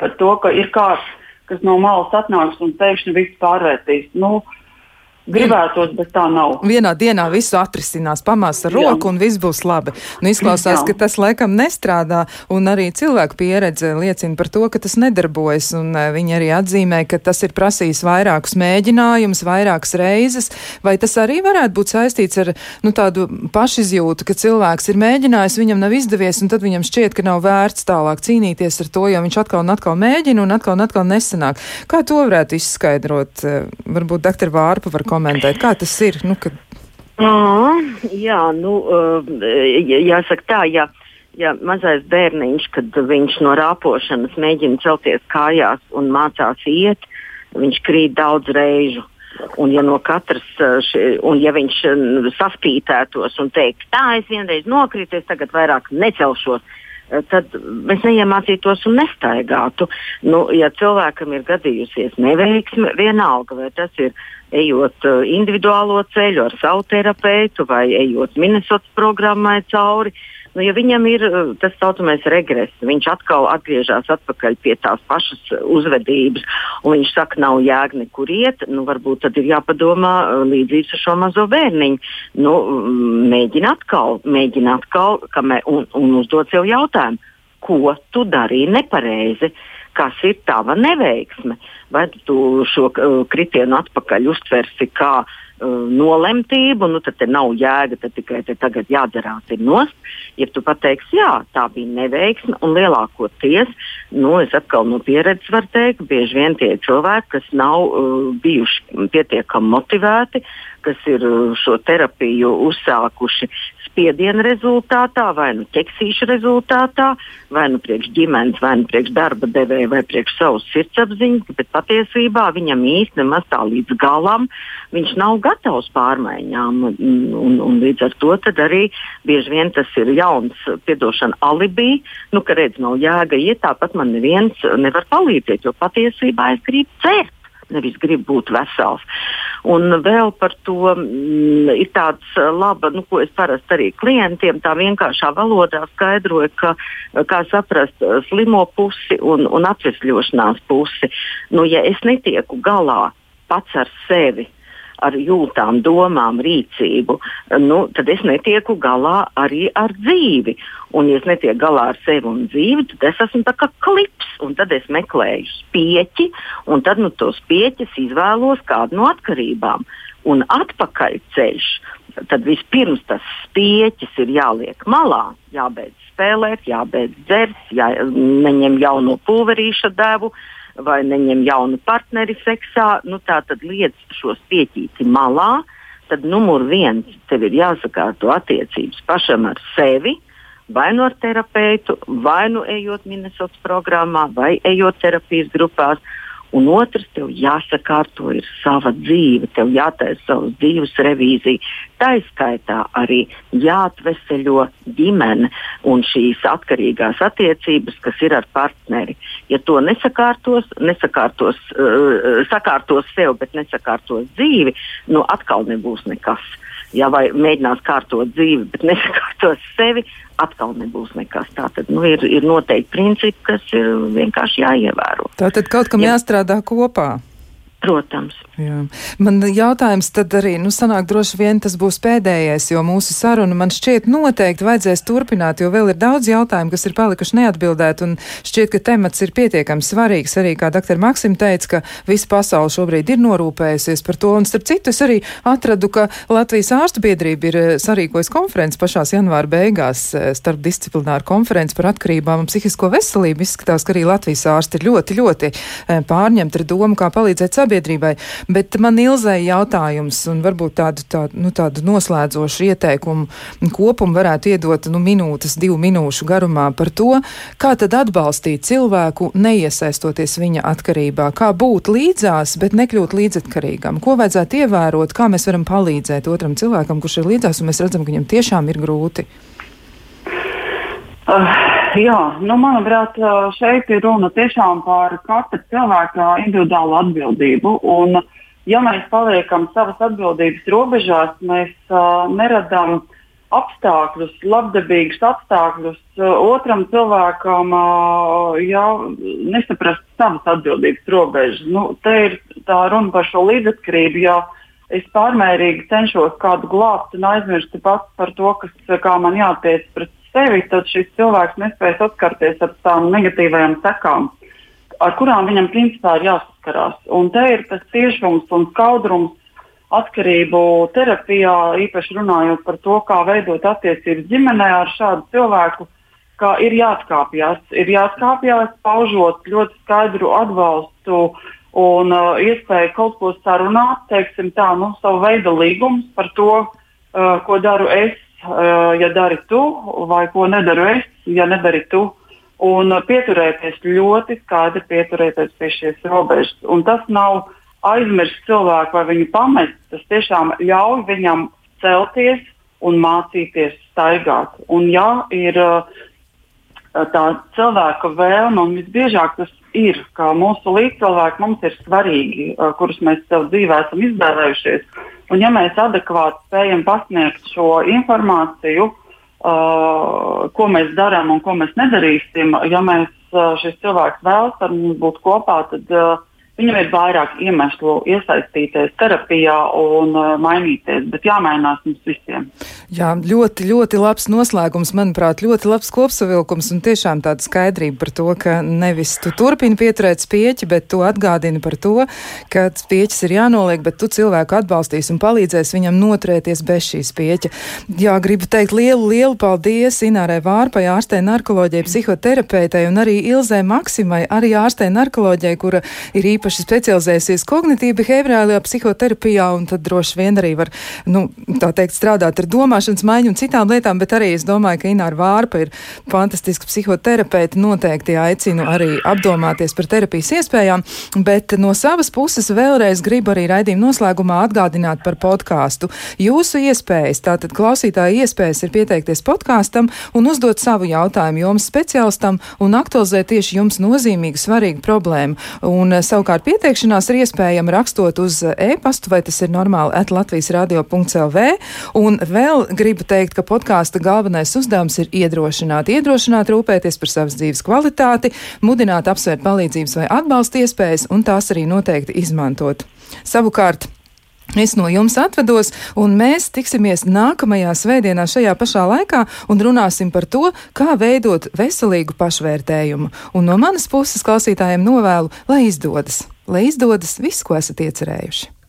par to, ka ir kāds, kas no malas atnāks un pēkšņi viss pārvērtīs. Nu, Gribētos, bet tā nav. Vienā dienā visu atrisinās, pamās ar roku Jā. un viss būs labi. Nu, izklausās, Jā. ka tas laikam nestrādā, un arī cilvēku pieredze liecina par to, ka tas nedarbojas, un uh, viņi arī atzīmē, ka tas ir prasījis vairākus mēģinājumus, vairākas reizes, vai tas arī varētu būt saistīts ar nu, tādu pašizjūtu, ka cilvēks ir mēģinājis, viņam nav izdevies, un tad viņam šķiet, ka nav vērts tālāk cīnīties ar to, jo viņš atkal un atkal mēģina un atkal un atkal nesanāk. Kā to varētu izskaidrot? Varbūt doktor Vārpa var komentēt, kā tas ir? Nu, kad... mm, jā, nu, jāsaka tā, ja, ja mazais bērniņš, kad viņš no rāpošanas mēģina celties kājās un mācās iet, viņš krīt daudz reižu. Un ja no katras, ši, un ja viņš saspītētos un teikt, tā es vienreiz nokritu, es tagad vairs necelšos, tad mēs neiemācītos un nestaigātu. Nu, ja cilvēkam ir gadījusies neveiksme, vienalga vai tas ir ejot uh, individuālo ceļu ar savu terapeitu vai ejot Minnesotas programmai cauri. Nu, ja viņam ir uh, tas saucamais regress, viņš atkal atgriežas atpakaļ pie tās pašas uzvedības, un viņš saka, nav jēga nekur iet, nu, varbūt tad ir jāpadomā uh, līdzības ar šo mazo bērniņu. Nu, mm, mēģina atkal, mēģina atkal kamē, un, un uzdot sev jautājumu, ko tu darīji nepareizi. Uh, kas ir tava neveiksme. Vai tu šo uh, kritienu atpakaļ uztversi kā uh, nolemtību, nu tad nav jēga, tad tikai te tagad jādarās ir nost. Ja tu pateiksi, jā, tā bija neveiksme, un lielākoties, nu, es atkal no pieredzes varu teikt, bieži vien tie cilvēki, kas nav uh, bijuši pietiekami motivēti, kas ir uh, šo terapiju uzsākuši spiediena rezultātā, vai nu ķeksīša rezultātā, vai nu priekš ģimenes, vai nu priekš darba devēja, vai priekš savas sirdsapziņas, bet patiesībā viņam īsti nemaz tā līdz galam viņš nav gatavs pārmaiņām. Un, un, un līdz ar to arī bieži vien tas ir jauns, piedošana, alibi, nu, ka redz, nav jēga iet, tāpat man neviens nevar palīdzēt, jo patiesībā es gribu cērt nevis grib būt vesels. Un vēl par to mm, ir tāds uh, laba, nu, ko es parasti arī klientiem tā vienkāršā valodā skaidroju, ka, kā saprast uh, slimo pusi un, un atvesļošanās pusi. Nu, ja es netieku galā pats ar sevi, ar jūtām, domām, rīcību, nu, tad es netieku galā arī ar dzīvi. Un, ja es netieku galā ar sevi un dzīvi, tad es esmu kā klips, un tad es meklēju spieķi, un tad nu, tos spieķus izvēlos kādu no atkarībām. Un atpakaļceļš, tad vispirms tas spieķis ir jāliek malā, jābeidz spēlēt, jābeidz dzert, jāņem jauno pulverīša devu, uh, vai neņem jaunu partneri seksā, nu, tā tad liec šo spieķīti malā. Tad numur viens tev ir jāsakārto attiecības pašam ar sevi, vai nu ar terapeitu, vai nu ejot Minnesotas programmā, vai ejot terapijas grupās. Un otrs, tev jāsakārto ir sava dzīve, tev jātaisa savas dzīves revīzija. Tā izskaitā arī jāatveseļo ģimene un šīs atkarīgās attiecības, kas ir ar partneri. Ja to nesakārtos, nesakārtos, uh, sakārtos sev, bet nesakārtos dzīvi, nu atkal nebūs nekas. Ja vai mēģinās kārtot dzīvi, bet (laughs) nesakārtos sevi, atkal nebūs nekas. Tā tad nu, ir, ir noteikti principi, kas ir vienkārši jāievēro. Tā tad kaut kam Jā. jāstrādā kopā. Protams. Jā. Man jautājums tad arī, nu, sanāk, droši vien tas būs pēdējais, jo mūsu sarunu man šķiet noteikti vajadzēs turpināt, jo vēl ir daudz jautājumu, kas ir palikuši neatbildēti, un šķiet, ka temats ir pietiekami svarīgs. Arī, kā dr. Maksim teica, ka visa pasaule šobrīd ir norūpējusies par to, un starp citu es arī atradu, ka Latvijas ārstu biedrība ir eh, sarīkojas konferences pašās janvāra beigās eh, starp disciplināru konferenci par atkarībām un psihisko veselību. Izskatās, ka arī Latvijas ārsti ir ļoti, ļoti eh, pārņemti ar domu, kā palīdzēt sabiedrībai. Bet man ilzēja jautājums, un varbūt tādu, tādu, nu, tādu noslēdzošu ieteikumu kopumu varētu iedot nu, minūtes, divu minūšu garumā par to, kā tad atbalstīt cilvēku, neiesaistoties viņa atkarībā, kā būt līdzās, bet nekļūt līdzatkarīgam. Ko vajadzētu ievērot, kā mēs varam palīdzēt otram cilvēkam, kurš ir līdzās, un mēs redzam, ka viņam tiešām ir grūti. Uh, jā, nu, manuprāt, šeit ir runa tiešām par katra cilvēka individuālu atbildību. Un, ja mēs paliekam savas atbildības robežās, mēs uh, neradām apstākļus, labdabīgus apstākļus uh, otram cilvēkam, uh, ja nesaprast savas atbildības robežas. Nu, te ir tā runa par šo līdzatkarību. Ja es pārmērīgi cenšos kādu glābt un aizmirstu pats par to, kas, kā man jātiec pret sevi, tad šis cilvēks nespēs atkarties ar tām negatīvajām sekām, ar kurām viņam principā ir jāsaskarās. Un te ir tas tiešums un skaudrums atkarību terapijā, īpaši runājot par to, kā veidot attiecības ģimenē ar šādu cilvēku, ka ir jāatkāpjas. Ir jāatkāpjas, paužot ļoti skaidru atbalstu un uh, iespēju kaut ko sarunāt, teiksim, tā, nu, savu veidu līgums par to, uh, ko daru es, ja dari tu, vai ko nedaru es, ja nedari tu. Un uh, pieturēties ļoti skaidri pieturēties pie šīs robežas. Un tas nav aizmirst cilvēku vai viņu pamest, tas tiešām ļauj viņam celties un mācīties staigāt. Un, ja ir uh, tā cilvēka vēlme, un visbiežāk tas ir, ka mūsu līdzcilvēki mums ir svarīgi, kurus mēs sev dzīvē esam izvēlējušies. Un, ja mēs adekvāti spējam pasniegt šo informāciju, uh, ko mēs darām un ko mēs nedarīsim, ja mēs, uh, šis cilvēks vēlas ar mums būt kopā, tad uh, Viņam ir vairāk iemeslu iesaistīties terapijā un uh, mainīties, bet jāmainās mums visiem. Jā, ļoti, ļoti labs noslēgums, manuprāt, ļoti labs kopsavilkums un tiešām tāda skaidrība par to, ka nevis tu turpini pieturēt spieķi, bet tu atgādini par to, ka spieķis ir jānoliek, bet tu cilvēku atbalstīs un palīdzēs viņam noturēties bez šī spieķa. Jā, gribu teikt lielu, lielu paldies Inārai Vārpai, ārstē narkoloģijai, psihoterapeitei un arī Ilzē Maksimai, arī ārstē narkoloģijai, kura ir īpaši īpaši specializējusies kognitīvi behaviorālajā psihoterapijā, un tad droši vien arī var, nu, tā teikt, strādāt ar domāšanas maiņu un citām lietām, bet arī es domāju, ka Ināra Vārpa ir fantastiska psihoterapeita, noteikti aicinu arī apdomāties par terapijas iespējām, bet no savas puses vēlreiz gribu arī raidījuma noslēgumā atgādināt par podkāstu. Jūsu iespējas, tātad klausītāja iespējas ir pieteikties podkāstam un uzdot savu jautājumu jums speciālistam un aktualizēt tieši jums nozīmīgu, svarīgu problēmu. Un, savukārt, Savukārt pieteikšanās ir iespējama rakstot uz e-pastu, vai tas ir normāli at Latvijas radio.lv. Un vēl gribu teikt, ka podkāsta galvenais uzdevums ir iedrošināt, iedrošināt rūpēties par savas dzīves kvalitāti, mudināt apsvērt palīdzības vai atbalsta iespējas un tās arī noteikti izmantot. Savukārt, Es no jums atvedos, un mēs tiksimies nākamajā svētdienā šajā pašā laikā un runāsim par to, kā veidot veselīgu pašvērtējumu. Un no manas puses klausītājiem novēlu, lai izdodas, lai izdodas viss, ko esat iecerējuši.